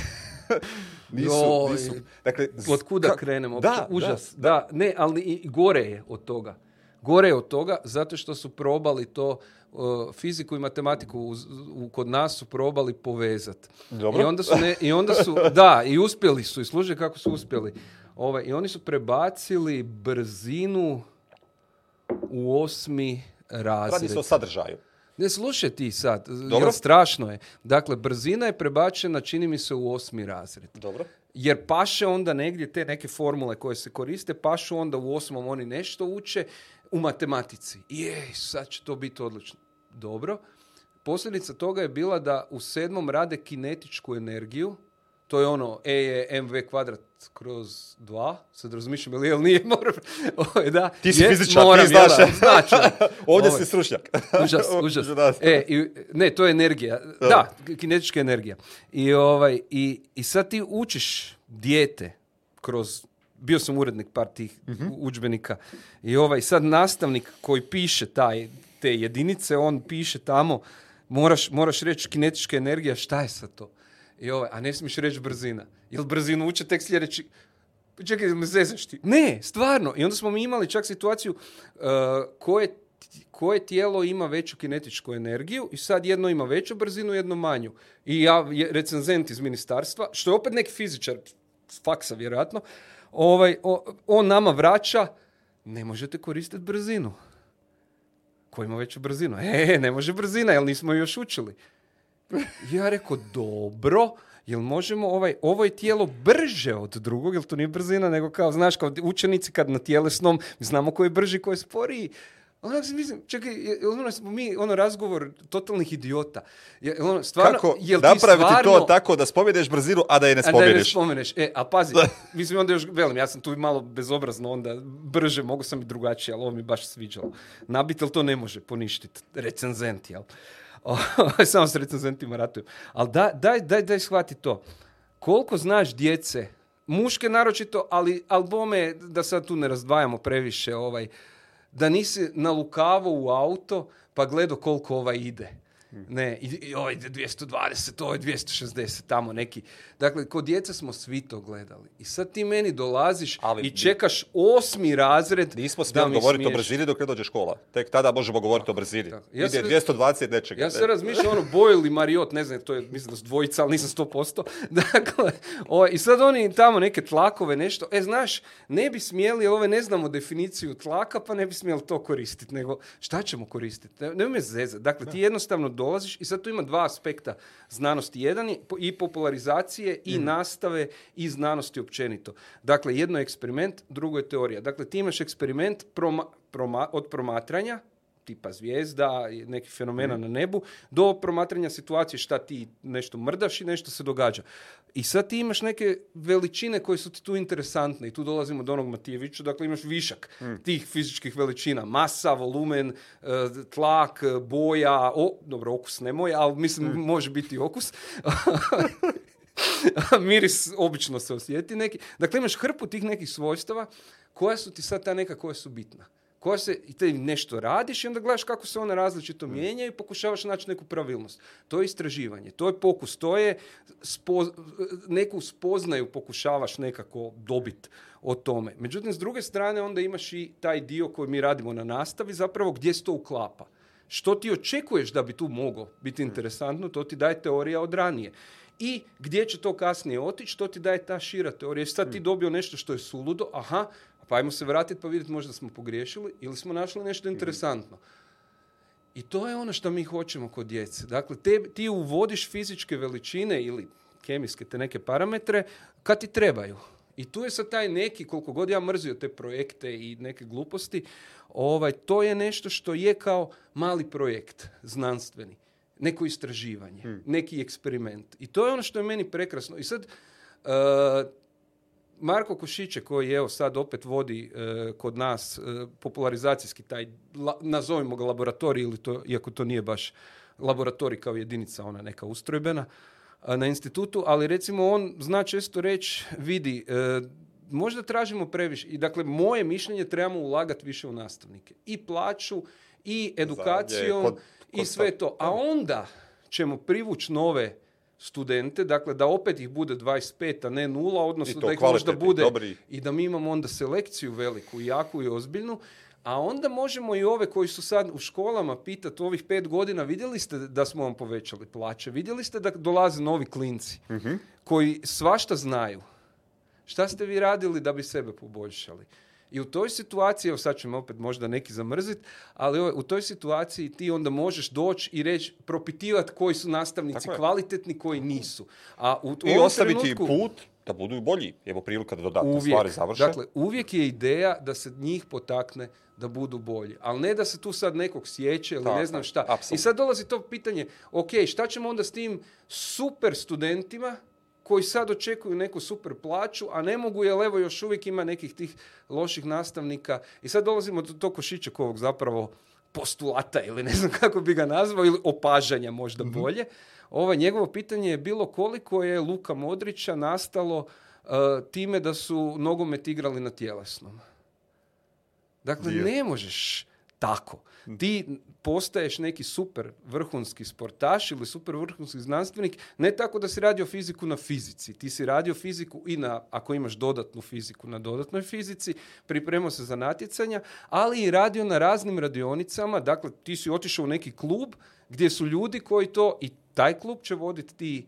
(laughs) nisu, nisu. Dakle, Od kuda krenemo? Da, Užas. Da, ne, ali i gore je od toga gore od toga zato što su probali to uh, fiziku i matematiku kod nas su probali povezati. I onda su, i onda su (laughs) da, i uspjeli su, i služe kako su uspjeli. Ove, ovaj, I oni su prebacili brzinu u osmi razred. Radi se o sadržaju. Ne slušaj ti sad, Dobro. Jer strašno je. Dakle, brzina je prebačena, čini mi se, u osmi razred. Dobro. Jer paše onda negdje te neke formule koje se koriste, pašu onda u osmom oni nešto uče u matematici. je sad će to biti odlično. Dobro. Posljedica toga je bila da u sedmom rade kinetičku energiju, to je ono E je mv kvadrat kroz dva. sad razmišljam ili li, nije, (laughs) moram, ovaj, da. Ti si je, fizičar, ti znaš. (laughs) Ovdje si ovaj, srušnjak. Užas, (laughs) užas. E, ne, to je energija, da, kinetička energija. I, ovaj, i, i sad ti učiš dijete kroz bio sam urednik par tih mhm. udžbenika i ovaj sad nastavnik koji piše taj, te jedinice, on piše tamo, moraš, moraš reći kinetička energija, šta je sad to? I ovaj, a ne smiješ reći brzina. Jel brzinu uče tek sljedeći, čekaj, me ti? Ne, stvarno. I onda smo mi imali čak situaciju eh, koje, koje tijelo ima veću kinetičku energiju i sad jedno ima veću brzinu, jedno manju. I ja, recenzent iz ministarstva, što je opet neki fizičar, faksa vjerojatno, ovaj, on nama vraća, ne možete koristiti brzinu. Ko ima veću brzinu? E, e, ne može brzina, jel nismo ju još učili. Ja rekao, dobro, jel možemo ovaj, ovo je tijelo brže od drugog, jel to nije brzina, nego kao, znaš, kao učenici kad na tjelesnom znamo koji je brži, koji je sporiji. Ono, mislim, čekaj, ono smo mi ono razgovor totalnih idiota. je ono, stvarno, Kako jel ti napraviti stvarno, to tako da spomeneš brzinu, a da je ne spomeneš? A da ne spomeneš. E, a pazi, (laughs) mislim onda još, velim, ja sam tu malo bezobrazno onda brže, mogu sam i drugačije, ali ovo mi baš sviđalo. Nabitel to ne može poništiti, recenzent, jel? (laughs) Ovaj, samo s recenzentima ratujem. Ali da, daj, daj, daj shvati to. Koliko znaš djece, muške naročito, ali albome, da sad tu ne razdvajamo previše, ovaj, da nisi nalukavo u auto pa gledao koliko ova ide Mhm. Ne, i, i ovaj 220, je 260, tamo neki. Dakle, kod djece smo svi to gledali. I sad ti meni dolaziš Ali, i čekaš osmi razred Nismo smjeli govoriti o Brzini dok ne dođe škola. Tek tada možemo govoriti o Brzini. Ja Ide 220 nečega. Ja se razmišljam, ono, boj ili Mariot, ne znam, to je, mislim, da dvojica, ali nisam 100%. (laughs) Dakle, i sad oni tamo neke tlakove, nešto. E, znaš, ne bi smjeli, ove ne znamo definiciju tlaka, pa ne bi smjeli to koristiti. Nego, šta ćemo koristiti? Ne, ne me zezati. Dakle, ti jednostavno dolaziš i sad tu ima dva aspekta znanosti. Jedan je i popularizacije i mhm. nastave i znanosti općenito. Dakle, jedno je eksperiment, drugo je teorija. Dakle, ti imaš eksperiment od promatranja tipa zvijezda, neki fenomena mhm. na nebu, do promatranja situacije šta ti nešto mrdaš i nešto se događa. I sad ti imaš neke veličine koje su ti tu interesantne i tu dolazimo do onog Matijevića, dakle imaš višak mhm. tih fizičkih veličina, masa, volumen, e, tlak, boja, o, dobro, okus moj, ali mislim mhm. može biti okus. (laughs) miris obično se osjeti neki. Dakle, imaš hrpu tih nekih svojstava koja su ti sad ta neka koja su bitna koja se, i ti nešto radiš i onda gledaš kako se ona različito mm. mijenja i pokušavaš naći neku pravilnost. To je istraživanje, to je pokus, to je neku spoznaju pokušavaš nekako dobiti o tome. Međutim, s druge strane onda imaš i taj dio koji mi radimo na nastavi zapravo gdje se to uklapa. Što ti očekuješ da bi tu moglo biti mm. interesantno, to ti daje teorija od ranije i gdje će to kasnije otići, to ti daje ta šira teorija. Sad ti mm. dobio nešto što je suludo, aha, pa ajmo se vratiti pa vidjeti možda smo pogriješili ili smo našli nešto mhm. interesantno. I to je ono što mi hoćemo kod djece. Dakle, te, ti uvodiš fizičke veličine ili kemijske te neke parametre kad ti trebaju. I tu je sad taj neki, koliko god ja mrzio te projekte i neke gluposti, ovaj, to je nešto što je kao mali projekt znanstveni. Neko istraživanje, mhm. neki eksperiment. I to je ono što je meni prekrasno. I sad, uh, Marko Košiće koji evo sad opet vodi e, kod nas e, popularizacijski taj, nazovimo ga laboratorij ili to, iako to nije baš laboratorij kao jedinica, ona neka ustrojbena e, na institutu, ali recimo on zna često reći, vidi, možda tražimo previše i dakle moje mišljenje trebamo ulagati više u nastavnike. I plaću, i edukaciju, i sve to. A onda ćemo privući nove studente, dakle da opet ih bude 25, a ne nula, odnosno da ih možda bude dobri. i da mi imamo onda selekciju veliku, jaku i ozbiljnu, a onda možemo i ove koji su sad u školama pitati ovih pet godina, vidjeli ste da smo vam povećali plaće, vidjeli ste da dolaze novi klinci mhm. koji svašta znaju. Šta ste vi radili da bi sebe poboljšali? I u toj situaciji, evo sad ćemo opet možda neki zamrzit, ali u toj situaciji ti onda možeš doći i reći, propitivati koji su nastavnici kvalitetni, koji nisu. A u, I ostaviti trenutku, put da budu bolji. Evo prilika da dodatno uvijek, stvari završe. Dakle, uvijek je ideja da se njih potakne da budu bolji. Ali ne da se tu sad nekog sjeće ili ne znam šta. I sad dolazi to pitanje, ok, šta ćemo onda s tim super studentima koji sad očekuju neku super plaću, a ne mogu jer evo još uvijek ima nekih tih loših nastavnika. I sad dolazimo do tog Košićekovog zapravo postulata ili ne znam kako bi ga nazvao ili opažanja možda mhm. bolje. Ovo ovaj, njegovo pitanje je bilo koliko je Luka Modrića nastalo e, time da su nogomet igrali na tjelesnom. Dakle, ne možeš tako. Ti postaješ neki super vrhunski sportaš ili super vrhunski znanstvenik, ne tako da si radio fiziku na fizici. Ti si radio fiziku i na, ako imaš dodatnu fiziku, na dodatnoj fizici, pripremao se za natjecanja, ali i radio na raznim radionicama. Dakle, ti si otišao u neki klub gdje su ljudi koji to, i taj klub će voditi ti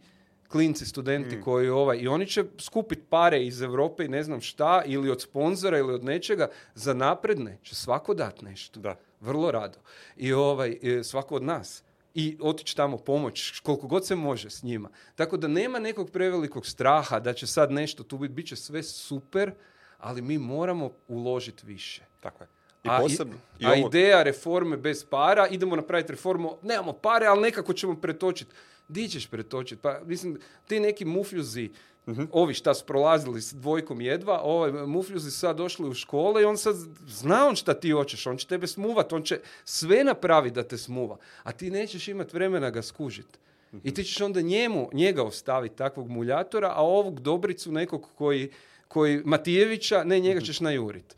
klinci, studenti mm. koji ovaj, i oni će skupiti pare iz Europe i ne znam šta, ili od sponzora ili od nečega, za napredne će svako dati nešto. Da vrlo rado. I ovaj, e, svako od nas. I otići tamo pomoć koliko god se može s njima. Tako da nema nekog prevelikog straha da će sad nešto tu biti, bit će sve super, ali mi moramo uložiti više. Tako je. I posebno, a, i, ideja reforme bez para, idemo napraviti reformu, nemamo pare, ali nekako ćemo pretočiti. Di ćeš pretočiti? Pa, mislim, ti neki mufljuzi, Mhm. Ovi šta su prolazili s dvojkom jedva, ovaj mufljuzi sad došli u škole i on sad zna on šta ti hoćeš, on će tebe smuvat, on će sve napraviti da te smuva, a ti nećeš imati vremena ga skužit. I mhm. ti ćeš onda njemu, njega ostaviti takvog muljatora, a ovog dobricu nekog koji, koji Matijevića, ne, njega mhm. ćeš najurit.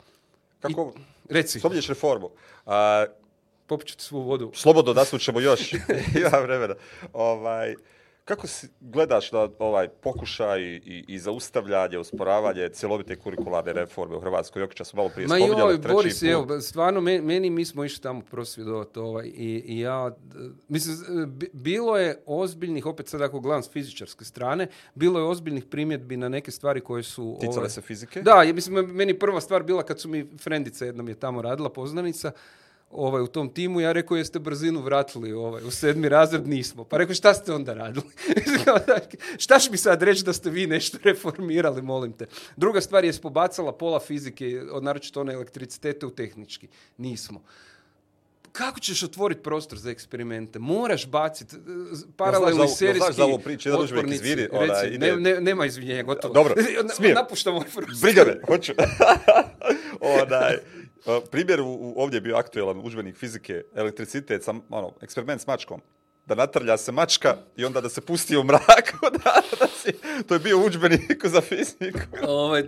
Kako? I, reci. Spominješ reformu. A... svu vodu. Slobodno, da ćemo još. (laughs) Ima vremena. Ovaj... Kako si, gledaš na ovaj pokušaj i, i zaustavljanje, usporavanje cjelovite kurikularne reforme u Hrvatskoj? Jokića smo malo prije spominjali treći Boris, put. evo, stvarno, meni, mi smo išli tamo prosvjedovati ovaj, i, ja, mislim, bilo je ozbiljnih, opet sad ako gledam s fizičarske strane, bilo je ozbiljnih primjedbi na neke stvari koje su... Ovaj, Ticale ovaj, se fizike? Da, mislim, meni prva stvar bila kad su mi frendica jednom je tamo radila, poznanica, ovaj, u tom timu, ja rekao jeste brzinu vratili ovaj, u sedmi razred, nismo. Pa rekao šta ste onda radili? (laughs) šta će mi sad reći da ste vi nešto reformirali, molim te. Druga stvar je spobacala pola fizike, naročito one elektricitete u tehnički. Nismo kako ćeš otvoriti prostor za eksperimente? Moraš baciti e, paralelni ja serijski ja za ne, nema izvinjenja, gotovo. Dobro, (laughs) smijem. ovaj hoću. (laughs) E, primjer u, ovdje je bio aktualan udžbenik fizike, elektricitet, sam, ono, eksperiment s mačkom. Da natrlja se mačka i onda da se pusti u mrak. (laughs) to je bio udžbenik za fiziku. Ovaj,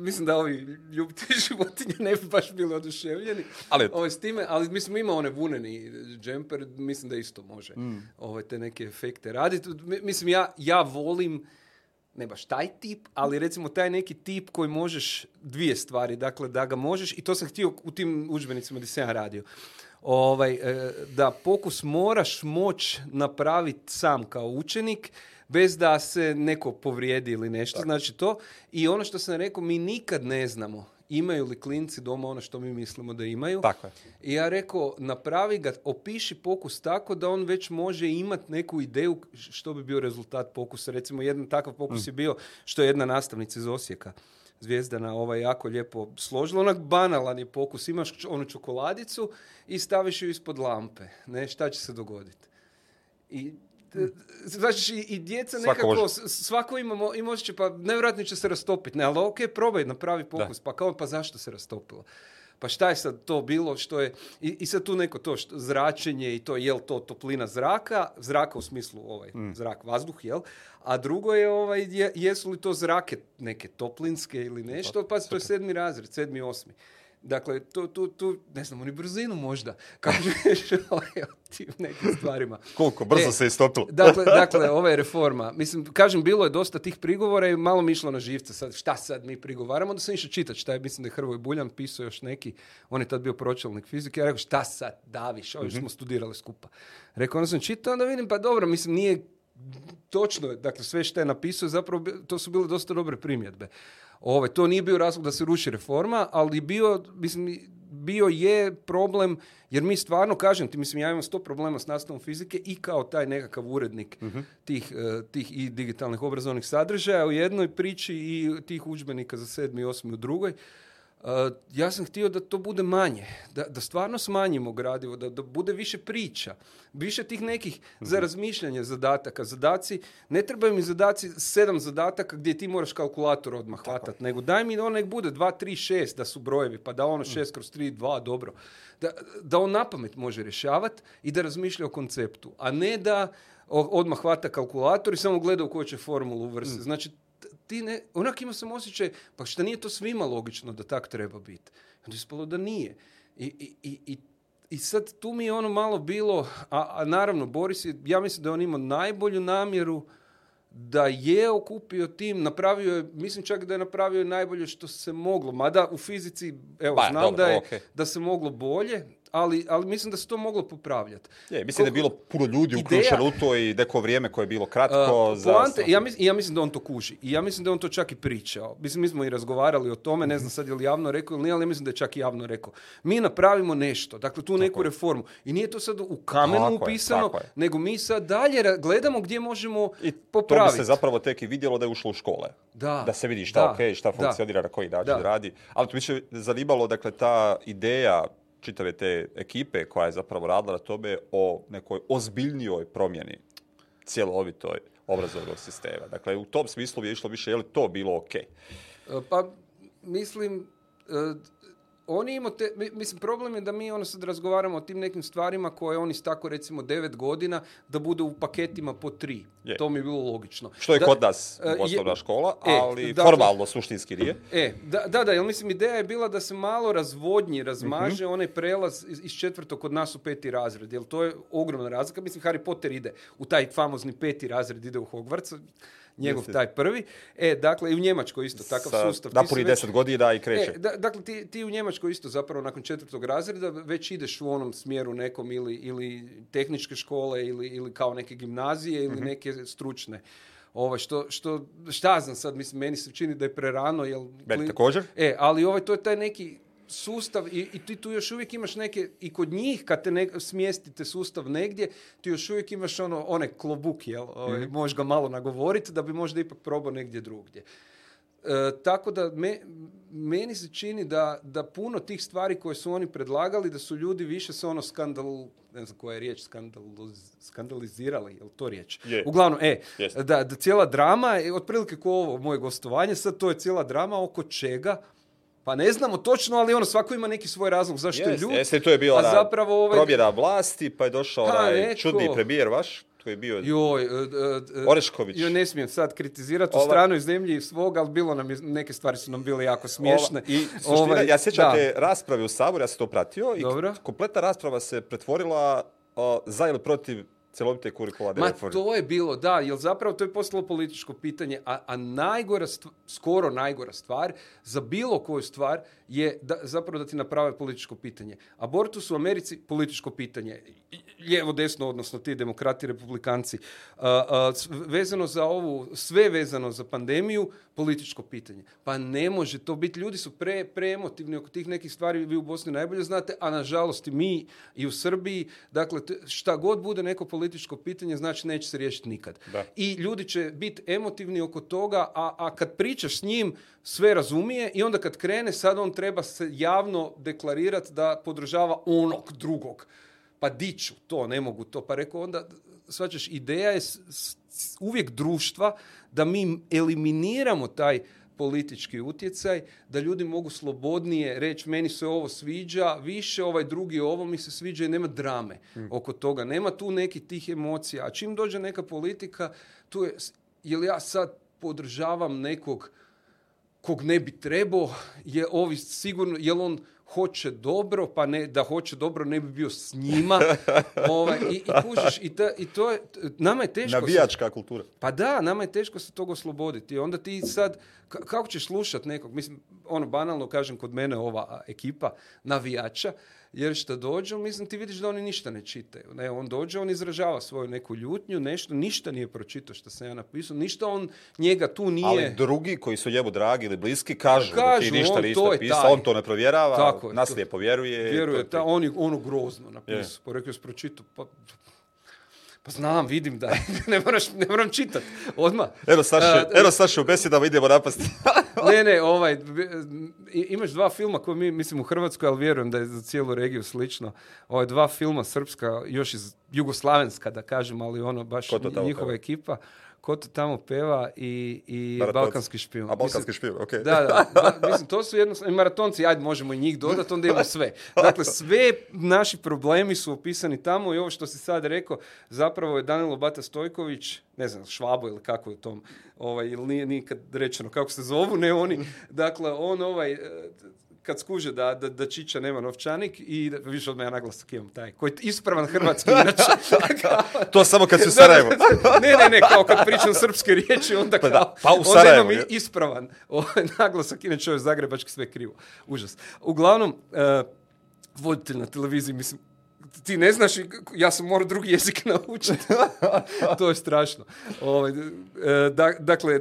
mislim da ovi ljubiti (laughs) životinje ne bi baš bili oduševljeni. Ali, ovaj, s time, ali mislim ima one vuneni džemper, mislim da isto može mm. ovaj, te neke efekte raditi. Mislim ja, ja volim ne baš taj tip, ali recimo taj neki tip koji možeš dvije stvari, dakle da ga možeš, i to sam htio u tim udžbenicima gdje sam ja radio, ovaj, e, da pokus moraš moć napraviti sam kao učenik, bez da se neko povrijedi ili nešto, znači to. I ono što sam rekao, mi nikad ne znamo imaju li klinci doma ono što mi mislimo da imaju. Tako je. I ja rekao, napravi ga, opiši pokus tako da on već može imati neku ideju što bi bio rezultat pokusa. Recimo, jedan takav pokus mm. je bio što je jedna nastavnica iz Osijeka. Zvijezdana ovaj jako lijepo složila. Onak banalan je pokus. Imaš onu čokoladicu i staviš ju ispod lampe. Ne, šta će se dogoditi? I znači, i djeca nekako, svako imamo, i će, pa nevjerojatno će se rastopiti, ne, ali ok, probaj, napravi pokus, pa kao, pa zašto se rastopilo? Pa šta je sad to bilo što je, i, i sad tu neko to što, zračenje i to, jel to toplina zraka, zraka u smislu ovaj, mm. zrak, vazduh, jel? A drugo je, ovaj, jesu li to zrake neke toplinske ili pa, nešto, pa to je sedmi razred, sedmi, osmi. Dakle, tu, tu, tu, ne znam, oni brzinu možda. Kako ćeš o tim nekim stvarima. Koliko, brzo e, se istopilo. (laughs) dakle, dakle, ova je reforma. Mislim, kažem, bilo je dosta tih prigovora i malo mi išlo na živce. Sad, šta sad mi prigovaramo? Onda sam išao čitati šta je, mislim da je Hrvoj Buljan pisao još neki. On je tad bio pročelnik fizike. Ja rekao, šta sad daviš? Ovi mhm. smo studirali skupa. Rekao, onda sam čitao, onda vidim, pa dobro, mislim, nije točno, dakle, sve što je napisao, zapravo to su bile dosta dobre primjedbe ove ovaj, to nije bio razlog da se ruši reforma, ali bio, mislim, bio je problem, jer mi stvarno, kažem ti, mislim, ja imam sto problema s nastavom fizike i kao taj nekakav urednik mhm. tih, eh, tih i digitalnih obrazovnih sadržaja u jednoj priči i tih udžbenika za sedmi i osmi u drugoj ja sam htio da to bude manje, da, da stvarno smanjimo gradivo, da, da bude više priča, više tih nekih za mhm. razmišljanje zadataka. Zadaci, ne trebaju mi zadaci sedam zadataka gdje ti moraš kalkulator odmah hvatati, nego daj mi da nek bude dva 3, šest da su brojevi, pa da ono 6 mhm. kroz 3, 2, dobro. Da, da on napamet može rješavati i da razmišlja o konceptu, a ne da odmah hvata kalkulator i samo gleda u koju će formulu uvrsti. Mhm. Znači, ti ne, onak imao sam osjećaj, pa šta nije to svima logično da tak treba biti? Onda ispalo da nije. I, i, i, i sad tu mi je ono malo bilo, a, a naravno Boris je, ja mislim da on imao najbolju namjeru da je okupio tim, napravio je, mislim čak da je napravio najbolje što se moglo, mada u fizici, evo, znam da, je, da se moglo bolje, ali, ali mislim da se to moglo popravljati. Je, mislim da je bilo puno ljudi uključeno u to i neko vrijeme koje je bilo kratko. za... ja, mislim, ja mislim da on to kuži i ja mislim da on to čak i pričao. Mislim, mi smo i razgovarali o tome, ne znam sad je li javno rekao ili nije, ali ja mislim da je čak i javno rekao. Mi napravimo nešto, dakle tu neku reformu i nije to sad u kamenu upisano, nego mi sad dalje gledamo gdje možemo I popraviti. to bi se zapravo tek i vidjelo da je ušlo u škole. Da, da se vidi šta da, ok, šta funkcionira, da, na koji način radi. Ali to bi se zanimalo, dakle, ta ideja čitave te ekipe koja je zapravo radila na tome o nekoj ozbiljnijoj promjeni cjelovitoj obrazovnog sistema. Dakle, u tom smislu bi išlo više, je li to bilo ok? Pa, mislim, e, oni imaju, mislim, problem je da mi ono sad razgovaramo o tim nekim stvarima koje oni tako recimo devet godina da budu u paketima po tri. To mi je bilo logično. Što je da, kod nas e, osnovna škola, e, ali formalno suštinski nije. E, da, da, da, jer mislim ideja je bila da se malo razvodnji, razmaže mhm. onaj prelaz iz, iz četvrtog kod nas u peti razred, jer to je ogromna razlika. Mislim, Harry Potter ide u taj famozni peti razred, ide u Hogwarts njegov taj prvi. E, dakle, i u Njemačkoj isto takav Sa, sustav. prije deset godina i e, kreće. dakle, ti, u Njemačkoj isto zapravo nakon četvrtog razreda već ideš u onom smjeru nekom ili, ili tehničke škole ili, kao neke gimnazije ili mhm. neke stručne. Ovo, ovaj, što, što, šta znam sad, mislim, meni se čini da je prerano. Jel, također. E, ali ovaj, to je taj neki sustav i, i ti tu još uvijek imaš neke, i kod njih kad te smjestite sustav negdje, ti još uvijek imaš ono, one klobuk, jel? Ovaj, mhm. Možeš ga malo nagovoriti da bi možda ipak probao negdje drugdje. E, tako da meni se čini da, da puno tih stvari koje su oni predlagali, da su ljudi više se ono skandal, ne znam koja je riječ, skandalizirali, je to riječ? Uglavnom, e, da, da cijela drama, e, otprilike ko ovo moje gostovanje, sad to je cijela drama oko čega pa ne znamo točno, ali ono, svako ima neki svoj razlog zašto je ljud. Jeste, to je bila zapravo ovaj... probjera vlasti, pa je došao onaj čudni premijer vaš, koji je bio... Joj, e, e, e, Orešković. Joj, ne smijem sad kritizirati Ova... u stranoj zemlji i svog, ali bilo nam neke stvari su nam bile jako smiješne. Ova... I suština, ovaj, ja sjećam te rasprave u Saboru, ja sam to pratio i kompletna rasprava se pretvorila za ili protiv celovite Ma to je bilo, da, jer zapravo to je postalo političko pitanje, a, a najgora, stvar, skoro najgora stvar za bilo koju stvar je da, zapravo da ti naprave političko pitanje. Abortus u Americi političko pitanje, lijevo desno, odnosno ti demokrati, republikanci. vezano za ovu, sve vezano za pandemiju, političko pitanje. Pa ne može to biti, ljudi su pre, preemotivni oko tih nekih stvari, vi u Bosni najbolje znate, a nažalost mi i u Srbiji, dakle šta god bude neko političko političko pitanje, znači neće se riješiti nikad. I ljudi će biti emotivni oko toga, a, a kad pričaš s njim, sve razumije i onda kad krene, sad on treba se javno deklarirati da podržava onog drugog. Pa diću to, ne mogu to. Pa rekao onda, svačeš, ideja je uvijek društva da mi eliminiramo taj politički utjecaj, da ljudi mogu slobodnije reći meni se ovo sviđa, više ovaj drugi ovo mi se sviđa i nema drame mm. oko toga. Nema tu nekih tih emocija. A čim dođe neka politika, tu je, jel ja sad podržavam nekog kog ne bi trebao, je ovi sigurno, jel on hoće dobro, pa ne, da hoće dobro ne bi bio s njima. (laughs) Ovaj, i, i, kužiš, i, i to je, nama je teško... Navijačka kultura. Pa da, nama je teško se toga osloboditi. Onda ti sad, kako ćeš slušat nekog? Mislim, ono, banalno kažem, kod mene ova ekipa navijača, jer što dođu, mislim ti vidiš da oni ništa ne čitaju. Ne, on dođe, on izražava svoju neku ljutnju, nešto, ništa nije pročitao što sam ja napisao, ništa on njega tu nije... Ali drugi koji su njemu dragi ili bliski kažu, da ti ništa nisi napisao, on to ne provjerava, Tako vjeruje. Vjeruje, ta, on, ono grozno napisao, yeah. pročitao, pa pa znam, vidim da (laughs) ne, moraš, ne moram čitati. odmah. Saša, Saše, ero Saša u besedama idemo napasti. (laughs) ne, ne, ovaj, imaš dva filma koje mi, mislim u Hrvatskoj, ali vjerujem da je za cijelu regiju slično. Ovaj, dva filma srpska, još iz jugoslavenska da kažem, ali ono baš njihova ekipa ko tamo peva i, i balkanski špijun. A balkanski špijun, ok. Da, da, (laughs) mislim, to su jednostavno, i maratonci, ajde, možemo i njih dodati, onda imamo sve. Dakle, sve naši problemi su opisani tamo i ovo što si sad rekao, zapravo je Danilo Bata Stojković, ne znam, Švabo ili kako je tom, ovaj, ili nije nikad rečeno kako se zovu, ne oni, dakle, on ovaj, kad skuže da, da, da nema novčanik i da, više od ja naglasak imam taj, koji je ispravan hrvatski (laughs) to samo kad se u ne, ne, ne, kao kad pričam srpske riječi, onda pa kao, pa, da, pa u ispravan o, naglasak, inače ovo je zagrebački sve krivo. Užas. Uglavnom, e, voditelj na televiziji, mislim, ti ne znaš, ja sam morao drugi jezik (laughs) naučiti. (laughs) to je strašno. Ovaj, e, dakle,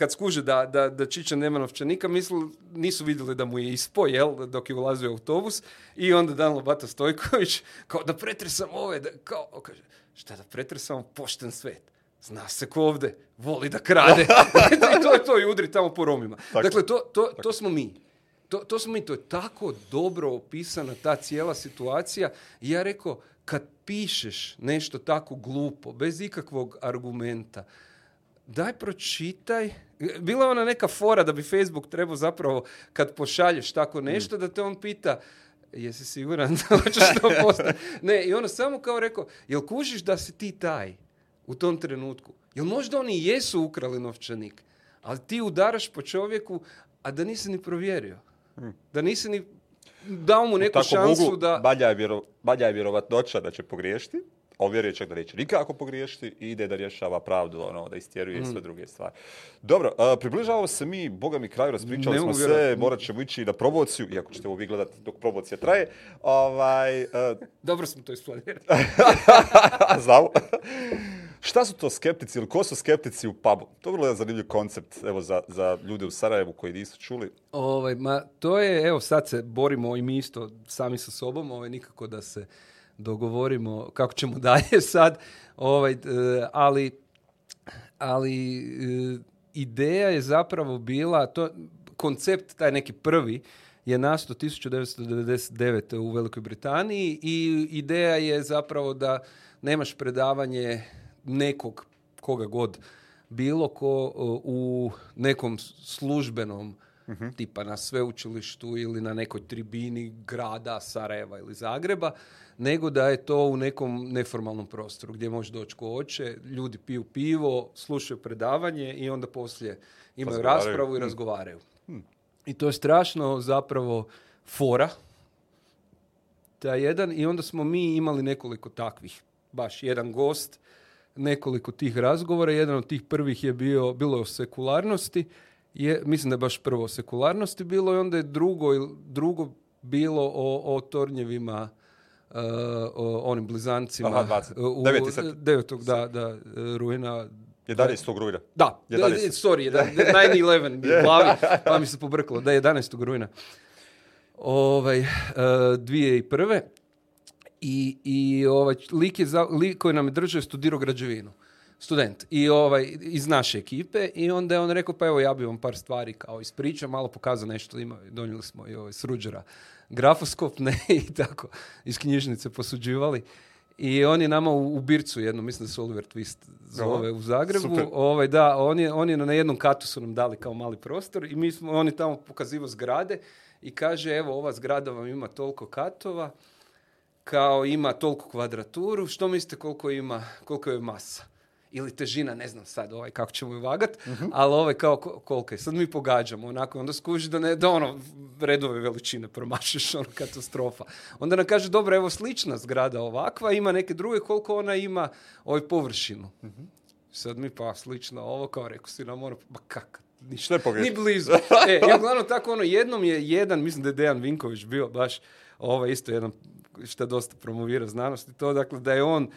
kad skuže da, da, da Čiča nema novčanika, misl, nisu vidjeli da mu je ispo, jel, dok je ulazio u autobus. I onda Dan Lobato Stojković, kao da pretresam ove, da, kao, kaže, šta da pretresam, pošten svet. Zna se ko ovde, voli da krade. (laughs) I to je to, i udri tamo po Romima. dakle, to, to, to smo mi. To, to smo mi, to je tako dobro opisana ta cijela situacija. I ja rekao, kad pišeš nešto tako glupo, bez ikakvog argumenta, daj pročitaj bila je ona neka fora da bi Facebook trebao zapravo kad pošalješ tako mm. nešto da te on pita jesi siguran da hoćeš to (laughs) postati? Ne, i ono samo kao rekao, jel kužiš da si ti taj u tom trenutku? Jel možda oni jesu ukrali novčanik, ali ti udaraš po čovjeku, a da nisi ni provjerio. Mm. Da nisi ni dao mu neku šansu da... Balja je, balja da će pogriješiti, ovjeruje čak da neće nikako pogriješiti i ide da rješava pravdu, ono, da istjeruje sve mm. druge stvari. Dobro, približavamo se mi, boga mi kraju, raspričali smo se, morat ćemo ići na promociju, iako ćete ovo gledati dok promocija traje. Ovaj, e, (laughs) Dobro smo to isplanirali. (laughs) Znamo. Šta su to skeptici ili ko su skeptici u pubu? To je vrlo zanimljiv koncept evo, za, za ljude u Sarajevu koji nisu čuli. Ovaj, ma, to je, evo sad se borimo i mi isto sami sa sobom, ovaj, nikako da se dogovorimo kako ćemo (laughs) dalje sad, ovaj, ali, ali e, ideja je zapravo bila, to, koncept taj neki prvi, je nastao 1999. u Velikoj Britaniji i ideja je zapravo da nemaš predavanje nekog, koga god, bilo ko e, u nekom službenom Mhm. tipa na sveučilištu ili na nekoj tribini grada Sarajeva ili Zagreba, nego da je to u nekom neformalnom prostoru gdje može doći ko oče, ljudi piju pivo, slušaju predavanje i onda poslije imaju raspravu i mhm. razgovaraju. Mhm. I to je strašno zapravo fora, taj jedan, i onda smo mi imali nekoliko takvih, baš jedan gost, nekoliko tih razgovora. Jedan od tih prvih je bio, bilo o sekularnosti je, mislim da je baš prvo o sekularnosti bilo i onda je drugo, drugo bilo o, o tornjevima Uh, onim blizancima. Aha, 20. 9. E, devetog, da, da, e, rujna. 11. rujna. Da, 11. sorry, 9-11 (laughs) u glavi, pa mi se pobrkalo, da, 11. rujna. Ovaj, dvije i prve. I, i ovaj, lik, je za, lik koji nam je držao je studirao građevinu student i ovaj, iz naše ekipe i onda je on rekao pa evo ja bi vam par stvari kao ispričao, malo pokazao nešto, ima, donijeli smo i ovaj, s Ruđera grafoskop (laughs) ne, i tako iz knjižnice posuđivali. I on je nama u, Bircu jedno, mislim da se Oliver Twist zove u Zagrebu. Ovaj, da, on je, na jednom katu su nam dali kao mali prostor i mi smo, on je tamo pokazivo zgrade i kaže evo ova zgrada vam ima toliko katova, kao ima toliko kvadraturu, što mislite koliko ima, koliko je masa? ili težina, ne znam sad ovaj, kako ćemo ju vagat, mhm. ali ovaj kao koliko sad mi pogađamo, onako, onda skuži da, ne, da ono, redove veličine promašiš, (laughs) ono, katastrofa. Onda nam kaže, dobro, evo slična zgrada ovakva, ima neke druge, koliko ona ima ovaj površinu. Mhm. Sad mi pa slično ovo, kao rekao si nam ono, pa kak, ništa, ni blizu. E, i uglavnom tako ono, jednom je jedan, mislim da je Dejan Vinković bio baš, ovaj isto jedan, što dosta promovira znanost i to, dakle, da je on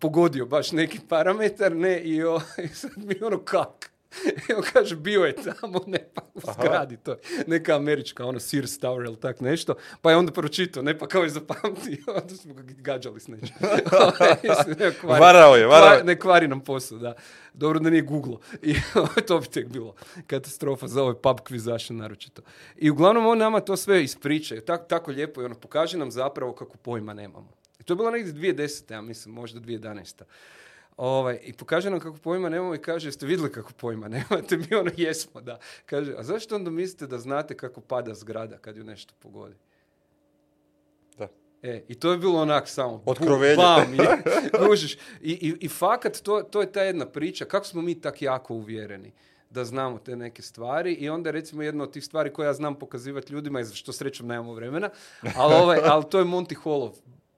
pogodio baš neki parametar, ne, i, o, i sad mi ono kak. Evo kaže, bio je tamo, ne pa u zgradi, to je neka američka, ono Sears Tower ili tak nešto, pa je onda pročitao, ne pa kao je zapamtio, (laughs) onda smo ga gađali s nečim. (laughs) varao je, varao je. Ne kvari nam posao, da. Dobro da nije googlo. I (laughs) to bi tek bilo katastrofa za ove ovaj pub kvizaše naročito. I uglavnom on nama to sve ispriča, tako, tako lijepo i ono pokaže nam zapravo kako pojma nemamo to je bilo negdje 2010. ja mislim, možda 2011. Ovaj, I pokaže nam kako pojma nemamo i kaže, jeste vidjeli kako pojma nemate, (laughs) mi ono jesmo, da. Kaže, a zašto onda mislite da znate kako pada zgrada kad ju nešto pogodi? Da. E, i to je bilo onak samo... Otkrovenje. Bam, (laughs) I, i, fakat, to, to je ta jedna priča, kako smo mi tak jako uvjereni da znamo te neke stvari i onda recimo jedna od tih stvari koje ja znam pokazivati ljudima i što srećom nemamo vremena, ali, ovaj, ali to je Monty Hallov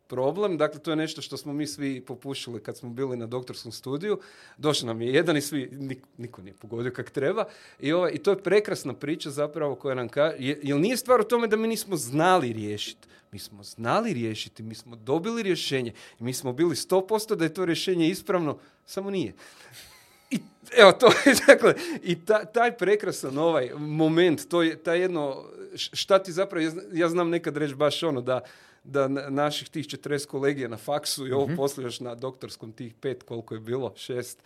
problem, dakle to je nešto što smo mi svi popušili kad smo bili na doktorskom studiju, došao nam je jedan i svi, niko, nije pogodio kak treba i, ovaj, i to je prekrasna priča zapravo koja nam kaže, jer nije stvar u tome da mi nismo znali riješiti, mi smo znali riješiti, mi smo dobili rješenje mi smo bili 100% da je to rješenje ispravno, samo nije. I, evo, to je, (laughs) dakle, i ta, taj prekrasan ovaj moment, to je, ta jedno, šta ti zapravo, ja znam nekad reći baš ono da, da naših tih 40 kolegija na faksu i ovo mm još na doktorskom tih pet koliko je bilo, šest,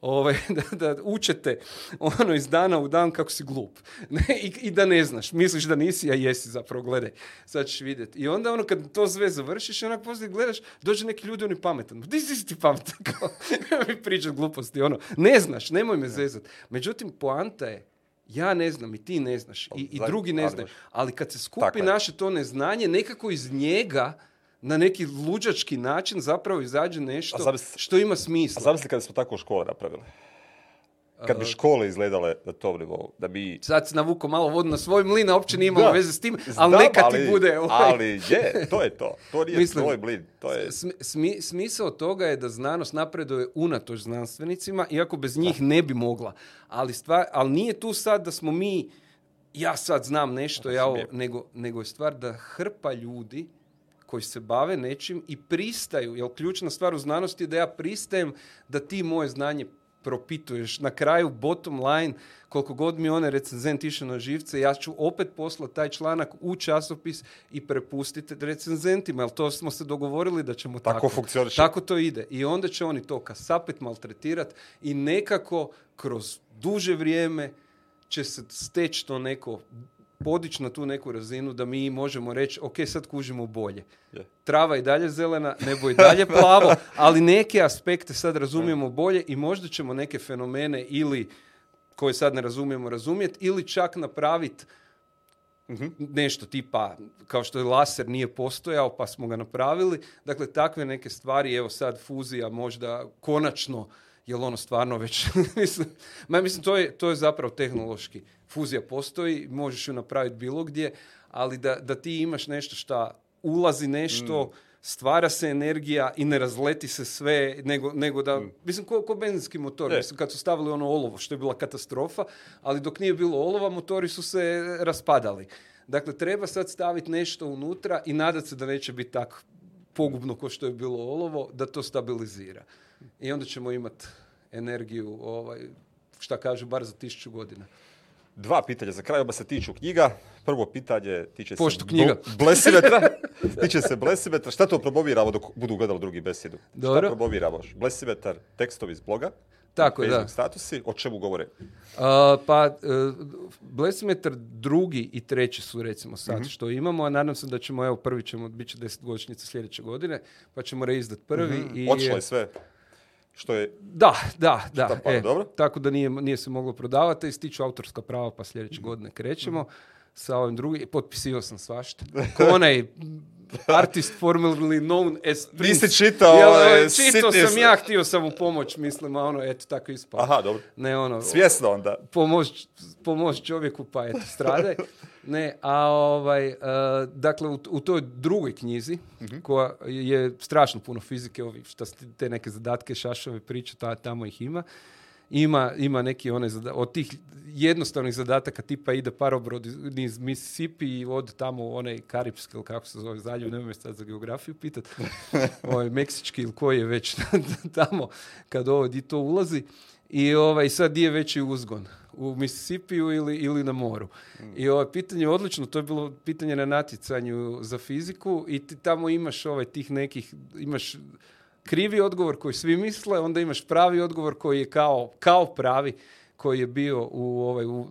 ovaj, (laughs) da, da učete ono iz dana u dan kako si glup (laughs) I, I, da ne znaš, misliš da nisi, a jesi zapravo, gledaj, sad ćeš vidjeti. I onda ono kad to sve završiš i onak poslije gledaš, dođe neki ljudi, oni pametan, di si ti pametan, (laughs) mi pričaš gluposti, ono, ne znaš, nemoj me zezat. Međutim, poanta je, ja ne znam i ti ne znaš i, i drugi ne znaju. Ali kad se skupi naše to neznanje, nekako iz njega na neki luđački način zapravo izađe nešto što ima smisla. A zamisli kada smo tako u školi napravili. Kad bi škole izgledale na tom nivou, da bi... Sad si navukao malo vodu na svoj mlin, a uopće nije imalo veze s tim, ali neka ti bude... Ovaj. Ali je, to je to. To nije Mislim, mlin. To je... smisao toga je da znanost napreduje unatoč znanstvenicima, iako bez njih ne bi mogla. Ali, nije tu sad da smo mi, ja sad znam nešto, ja nego, nego je stvar da hrpa ljudi koji se bave nečim i pristaju, jer ključna stvar u znanosti je da ja pristajem da ti moje znanje propituješ. Na kraju, bottom line, koliko god mi one recenzent išao na živce, ja ću opet poslati taj članak u časopis i prepustiti recenzentima, jer to smo se dogovorili da ćemo tako. Tako, tako to ide. I onda će oni to kasapet maltretirati i nekako kroz duže vrijeme će se steći to neko podići na tu neku razinu da mi možemo reći, ok, sad kužimo bolje. Trava je dalje zelena, nebo i dalje plavo, (laughs) ali neke aspekte sad razumijemo bolje i možda ćemo neke fenomene ili koje sad ne razumijemo razumjeti ili čak napraviti mhm. nešto tipa, kao što je laser nije postojao pa smo ga napravili. Dakle, takve neke stvari, evo sad fuzija možda konačno jel ono stvarno već, (laughs) mislim, ma mislim to je, to je zapravo tehnološki. Fuzija postoji, možeš ju napraviti bilo gdje, ali da, da ti imaš nešto šta ulazi nešto, mm. stvara se energija i ne razleti se sve, nego, nego da, mm. mislim, ko, ko benzinski motor, e. mislim, kad su stavili ono olovo, što je bila katastrofa, ali dok nije bilo olova, motori su se raspadali. Dakle, treba sad staviti nešto unutra i nadati se da neće biti tako pogubno kao što je bilo olovo, da to stabilizira i onda ćemo imati energiju, ovaj, šta kažu, bar za tisuću godina. Dva pitanja za kraj, oba se tiču knjiga. Prvo pitanje tiče Poštu se blesimetra. (laughs) tiče se blesimetra. Šta to promoviramo dok budu gledali drugi besedu? Dobro. Šta promoviramo? Blesimetar, tekstovi iz bloga, tako je, da. statusi, o čemu govore? Uh, pa, e, Blesimetar drugi i treći su recimo sad mhm. što imamo, a nadam se da ćemo, evo prvi ćemo, bit će desetgodišnjica sljedeće godine, pa ćemo reizdat prvi. Mhm. I, je sve. Što je... Da, da, da. e, dobro? Tako da nije, nije se moglo prodavati. Ističu autorska prava pa sljedeće mhm. godine krećemo. Mhm. Sa ovim drugim, Potpisio sam svašta. onaj (laughs) artist formerly known as Prince. Niste čitao ovaj, ovaj, Čitao sam ja, htio sam mu pomoć, mislim, a ono, eto, tako ispalo. Aha, dobro. Ne, ono, Svjesno onda. Pomoć, pomoć čovjeku, pa eto, stradaj. (laughs) Ne, a ovaj, e, dakle, u, toj drugoj knjizi, mhm. koja je strašno puno fizike, ovi, šta te neke zadatke, šašove priče, ta, tamo ih ima, ima, ima neki one od tih jednostavnih zadataka tipa ide parobrod iz Mississippi i od tamo u onaj Karipski ili kako se zove zaljev, nemoj me sad za geografiju pitat, (laughs) ovaj, Meksički ili koji je već (laughs) tamo kad ovdje di to ulazi i ovaj, sad je veći uzgon u Mississippiju ili, ili na moru. Mm. I ovaj pitanje je odlično, to je bilo pitanje na natjecanju za fiziku i ti tamo imaš ovaj, tih nekih, imaš krivi odgovor koji svi misle, onda imaš pravi odgovor koji je kao, kao pravi koji je bio u, ovaj, u,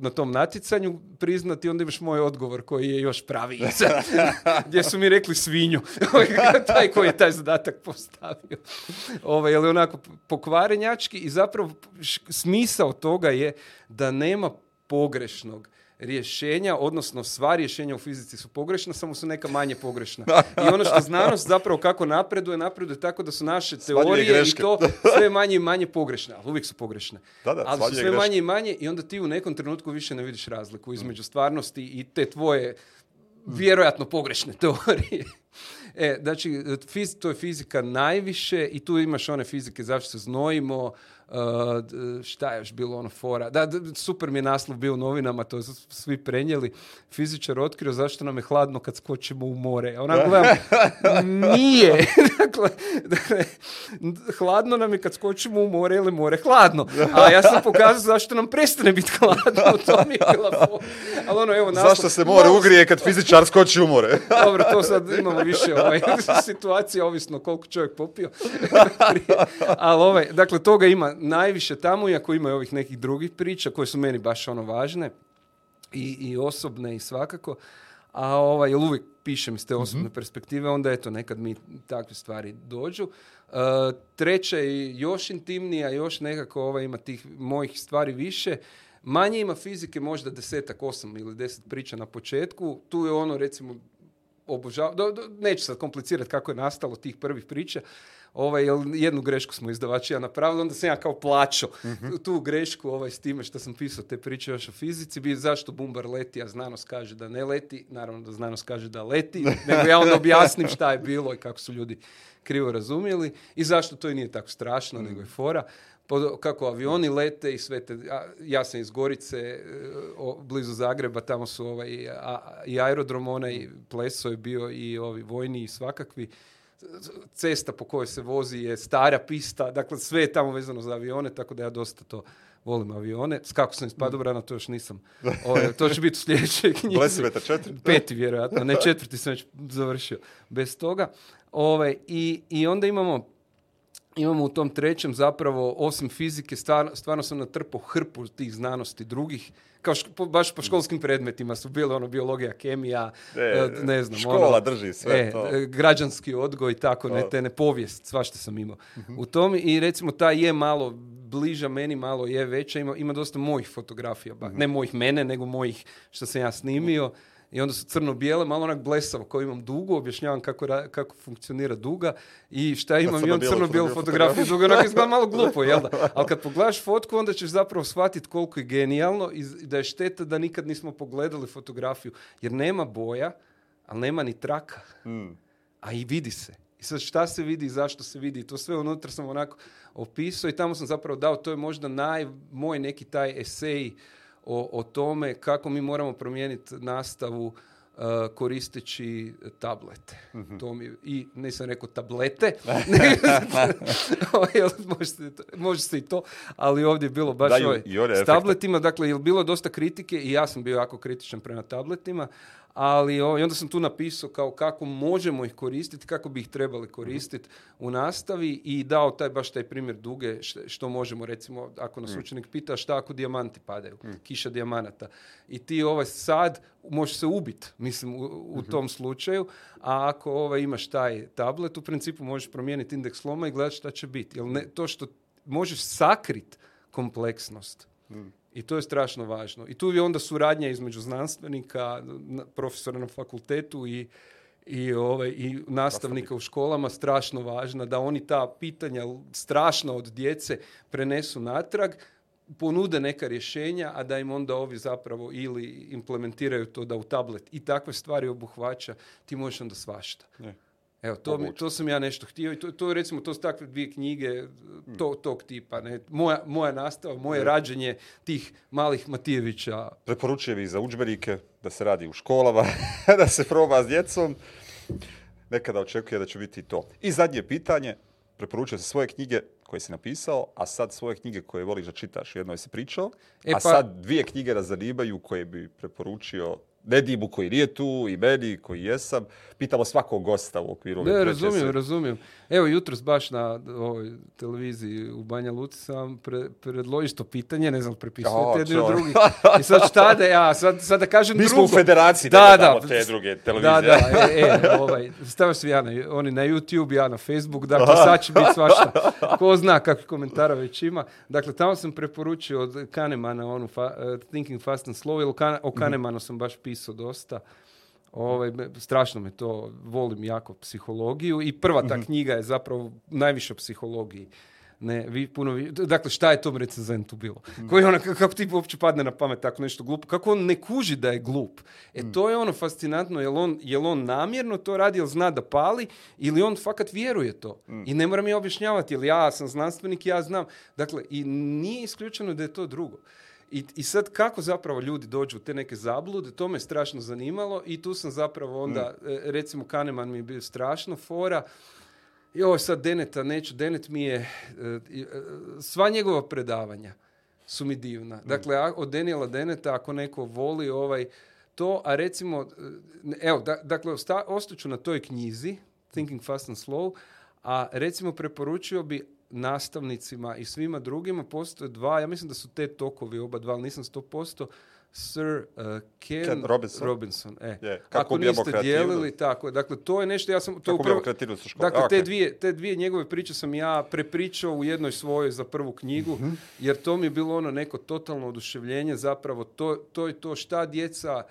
na tom natjecanju priznati, onda imaš moj odgovor koji je još pravi. (laughs) Gdje su mi rekli svinju. (laughs) taj koji je taj zadatak postavio. Ovaj, li onako pokvarenjački i zapravo smisao toga je da nema pogrešnog rješenja, odnosno sva rješenja u fizici su pogrešna, samo su neka manje pogrešna. (laughs) I ono što znanost zapravo kako napreduje, napreduje tako da su naše teorije i to sve manje i manje pogrešne, ali uvijek su pogrešne. Da, da, ali su sve manje i manje i onda ti u nekom trenutku više ne vidiš razliku između stvarnosti i te tvoje vjerojatno pogrešne (laughs) teorije. E, znači, to je fizika najviše i tu imaš one fizike, zašto se znojimo, Uh, šta je još bilo ono fora? Da, super mi je naslov bio u novinama, to su svi prenijeli. Fizičar otkrio zašto nam je hladno kad skočimo u more. ona (laughs) gledam, nije. (laughs) Dakle, dakle, hladno nam je kad skočimo u more ili more hladno. A ja sam pokazao zašto nam prestane biti hladno. To mi je Ali ono, evo, naslov. Zašto se more ugrije kad fizičar skoči u more? (laughs) Dobro, to sad imamo više ovaj, situacija, ovisno koliko čovjek popio. Ali ovaj, dakle, toga ima najviše tamo, iako ima ovih nekih drugih priča koje su meni baš ono važne i, i osobne i svakako, a ovaj, jel uvijek pišem iz te mhm. osobne perspektive, onda eto, nekad mi takve stvari dođu. E, treća je još intimnija, još nekako ovaj, ima tih mojih stvari više. Manje ima fizike, možda desetak, osam ili deset priča na početku. Tu je ono, recimo, obožavam, neću sad komplicirati kako je nastalo tih prvih priča, ovaj, jednu grešku smo izdavači ja napravili, onda sam ja kao plaćao mhm. tu grešku ovaj, s time što sam pisao te priče još o fizici, bi zašto bumbar leti, a znanost kaže da ne leti, naravno da znanost kaže da leti, (laughs) nego ja onda objasnim šta je bilo i kako su ljudi krivo razumjeli i zašto to i nije tako strašno, nego je mhm. fora. kako avioni lete i sve te... A, ja sam iz Gorice, e, blizu Zagreba, tamo su ovaj, a, i aerodrom, onaj Pleso je bio i ovi vojni i svakakvi cesta po kojoj se vozi je stara pista, dakle sve je tamo vezano za avione, tako da ja dosta to volim avione. S kako sam iz Padobrana, mm. to još nisam. (laughs) Ovaj, to će biti u sljedećoj knjizi. Blesiveta (laughs) Peti vjerojatno, ne četvrti sam već završio. Bez toga. Ove, ovaj, i, I onda imamo imamo u tom trećem zapravo, osim fizike, stvarno sam natrpao hrpu tih znanosti drugih, kao baš po školskim predmetima su bile ono biologija, kemija, e, e, ne znam. Ono, škola drži sve e, to. Građanski odgoj, tako, ne, te ne povijest, svašta sam imao. Mhm. U tom i recimo ta je malo bliža meni, malo je veća, ima, ima dosta mojih fotografija, mhm. ne mojih mene, nego mojih što sam ja snimio. Mhm i onda su crno-bijele, malo onak blesavo, kao imam dugu, objašnjavam kako, kako funkcionira duga i šta imam, imam crno-bijelu fotografiju duga, onako izgleda malo (laughs) glupo, jel da? Ali kad pogledaš fotku, onda ćeš zapravo shvatiti koliko je genijalno i da je šteta da nikad nismo pogledali fotografiju, jer nema boja, ali nema ni traka, hmm. a i vidi se. I sad šta se vidi i zašto se vidi, to sve unutra sam onako opisao i tamo sam zapravo dao, to je možda naj, moj neki taj esej, o, tome kako mi moramo promijeniti nastavu e, koristeći tablete. Mhm. To mi, I nisam rekao tablete, (laughs) (laughs) može se i to, ali ovdje je bilo baš da, ovaj, s tabletima, dakle, je bilo dosta kritike i ja sam bio jako kritičan prema tabletima, ali onda sam tu napisao kao kako možemo ih koristiti, kako bi ih trebali koristiti u nastavi i dao taj baš taj primjer duge što možemo recimo ako nas mm. učenik pita šta ako dijamanti padaju, mm. kiša dijamanata i ti ovaj sad možeš se ubiti mislim u, mhm. tom slučaju, a ako ovaj, imaš taj tablet u principu možeš promijeniti indeks loma i gledati šta će biti. Jer ne, to što možeš sakrit kompleksnost. Mm. I to je strašno važno. I tu je onda suradnja između znanstvenika, profesora na fakultetu i, i, ovaj, i nastavnika u školama strašno važna, da oni ta pitanja strašna od djece prenesu natrag, ponude neka rješenja, a da im onda ovi zapravo ili implementiraju to da u tablet i takve stvari obuhvaća, ti možeš onda svašta. Ne. Evo, to, mi, to sam ja nešto htio i to, to recimo, to su takve dvije knjige e, hmm. to, tog tipa. Ne? Moja, moja nastava, moje ne. Hmm. rađenje tih malih Matijevića. Preporučujem i za udžbenike da se radi u školama, (laughs) da se proba s djecom. Nekada očekuje da će biti to. I zadnje pitanje, preporučio se svoje knjige koje si napisao, a sad svoje knjige koje voliš da čitaš. Jednoj si pričao, e, a pa- sad dvije knjige nas koje bi preporučio Nedimu koji nije tu i meni koji jesam. Pitamo svakog gosta u okviru. Ne, razumijem, razumijem. Evo, jutros baš na ovoj televiziji u Banja Luci sam pre, predložio pitanje, ne znam, prepisujete jedni od drugih. I sad šta da ja, sad, sad da kažem drugo. Mi smo u federaciji, da, da, te druge televizije. Da, da, e, e, ovaj, stavio sam ja na, oni na YouTube, ja na Facebook, dakle Aha. Pa sad će biti svašta. Ko zna kakvih komentara već ima. Dakle, tamo sam preporučio od Kanemana onu fa, uh, Thinking Fast and Slow, ili o mhm. Kanemanu sam baš pisao napisao dosta. Ovaj, strašno me to, volim jako psihologiju i prva ta mhm. knjiga je zapravo najviše o psihologiji. Ne, vi puno, dakle, šta je tom recenzentu bilo? Mhm. Koji ona, kako ti uopće padne na pamet tako nešto glupo? Kako on ne kuži da je glup? E, mhm. to je ono fascinantno, jel on, on namjerno to radi, jel zna da pali, ili on fakat vjeruje to? I ne mora mi objašnjavati, jel ja sam znanstvenik, ja znam. Dakle, i nije isključeno da je to drugo. I, I sad kako zapravo ljudi dođu u te neke zablude, to me je strašno zanimalo i tu sam zapravo onda, mm. e, recimo Kaneman mi je bio strašno fora, joj sad Deneta neću, Denet mi je, e, e, sva njegova predavanja su mi divna. Mm. Dakle, od Daniela Deneta ako neko voli ovaj to, a recimo, evo, dakle, ostaću na toj knjizi, Thinking Fast and Slow, a recimo preporučio bi nastavnicima i svima drugima postoje dva, ja mislim da su te tokovi oba dva, ali nisam 100%, Sir uh, Ken, Robinson. e. Kako Ako niste dijelili, tako Dakle, to je nešto, ja sam... To Kako Dakle, te, dvije, te dvije njegove priče sam ja prepričao u jednoj svojoj za prvu knjigu, mhm. jer to mi je bilo ono neko totalno oduševljenje, zapravo to, je to šta djeca...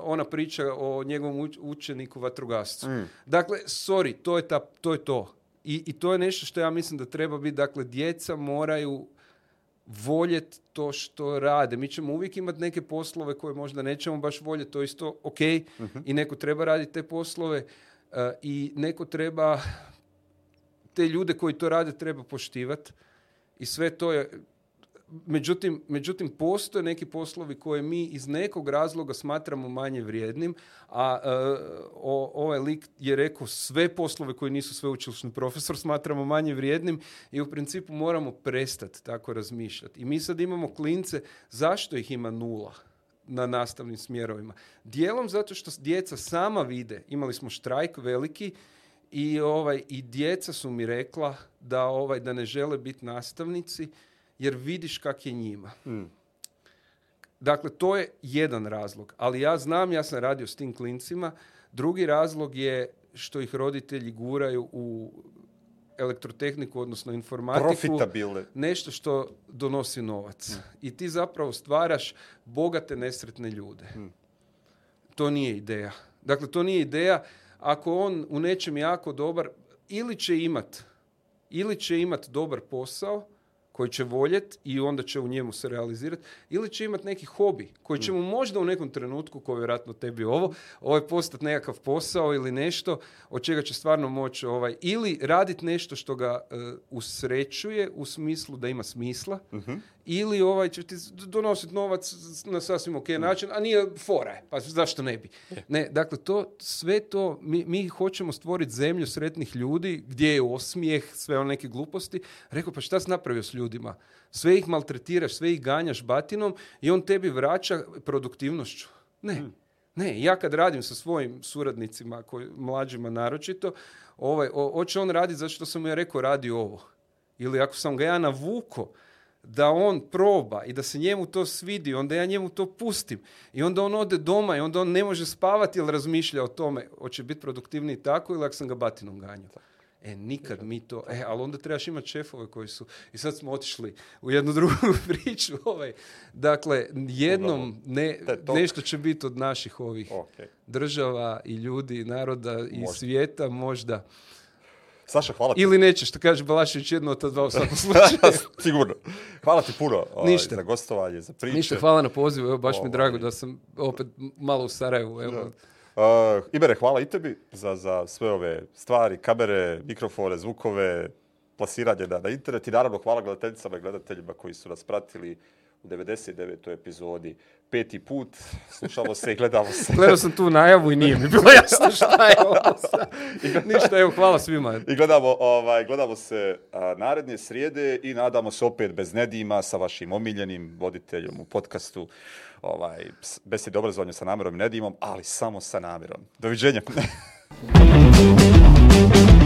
ona priča o njegovom učeniku vatrogascu. Mm. Dakle, sorry, to je, ta, to je to. I, I to je nešto što ja mislim da treba biti, dakle, djeca moraju voljeti to što rade. Mi ćemo uvijek imati neke poslove koje možda nećemo baš voljeti, to je isto ok mhm. i neko treba raditi te poslove e, i neko treba te ljude koji to rade treba poštivati i sve to je međutim, međutim, postoje neki poslovi koje mi iz nekog razloga smatramo manje vrijednim, a e, ovaj lik je rekao sve poslove koji nisu sveučilišni profesor smatramo manje vrijednim i u principu moramo prestati tako razmišljati. I mi sad imamo klince, zašto ih ima nula? na nastavnim smjerovima. Dijelom zato što djeca sama vide, imali smo štrajk veliki i ovaj i djeca su mi rekla da ovaj da ne žele biti nastavnici jer vidiš kak je njima. Mm. Dakle, to je jedan razlog. Ali ja znam, ja sam radio s tim klincima. Drugi razlog je što ih roditelji guraju u elektrotehniku, odnosno informatiku. Nešto što donosi novac. Mm. I ti zapravo stvaraš bogate nesretne ljude. Mm. To nije ideja. Dakle, to nije ideja. Ako on u nečem jako dobar, ili će imat, ili će imat dobar posao, koji će voljet i onda će u njemu se realizirati ili će imati neki hobi koji će mu možda u nekom trenutku koji je vjerojatno tebi ovo, ovaj postati nekakav posao ili nešto od čega će stvarno moći ovaj, ili raditi nešto što ga eh, usrećuje u smislu da ima smisla mhm ili ovaj će ti donositi novac na sasvim ok mm. način, a nije fora, pa zašto ne bi. Ne, dakle, to, sve to, mi, mi hoćemo stvoriti zemlju sretnih ljudi, gdje je osmijeh, sve one neke gluposti. Rekao, pa šta si napravio s ljudima? Sve ih maltretiraš, sve ih ganjaš batinom i on tebi vraća produktivnošću. Ne, mm. ne, ja kad radim sa svojim suradnicima, koji, mlađima naročito, ovaj, oće on raditi zato što sam mu ja rekao radi ovo. Ili ako sam ga ja navuko, da on proba i da se njemu to svidi, onda ja njemu to pustim i onda on ode doma i onda on ne može spavati jer razmišlja o tome hoće biti produktivniji tako ili ako sam ga batinom ganjao. E, nikad mi to, e, ali onda trebaš imati šefove koji su, i sad smo otišli u jednu drugu (laughs) priču, ovaj. dakle, jednom ne, nešto će biti od naših ovih država i ljudi, naroda i svijeta, možda. Saša, hvala ti. Ili nećeš, što kaže Balašević, jedno od ta dva u svakom (laughs) slučaju. (laughs) Sigurno. Hvala ti puno ovaj, za gostovanje, za priče. Ništa, hvala na pozivu, evo, baš mi ovaj. drago da sam opet malo u Sarajevu. Evo. Eh, Ibere, hvala i tebi za, za sve ove stvari, kamere, mikrofone, zvukove, plasiranje na, na internet i naravno hvala gledateljicama i gledateljima koji su nas pratili u 99. epizodi peti put, slušalo se i gledalo se. (laughs) Gledao sam tu najavu i nije mi bilo jasno šta je ovo. (laughs) Ništa, evo, hvala svima. I gledamo, ovaj, gledamo se a, naredne srijede i nadamo se opet bez nedima sa vašim omiljenim voditeljom u podcastu ovaj, besede obrazovanja sa namjerom i nedimom, ali samo sa namjerom. Doviđenja. (laughs)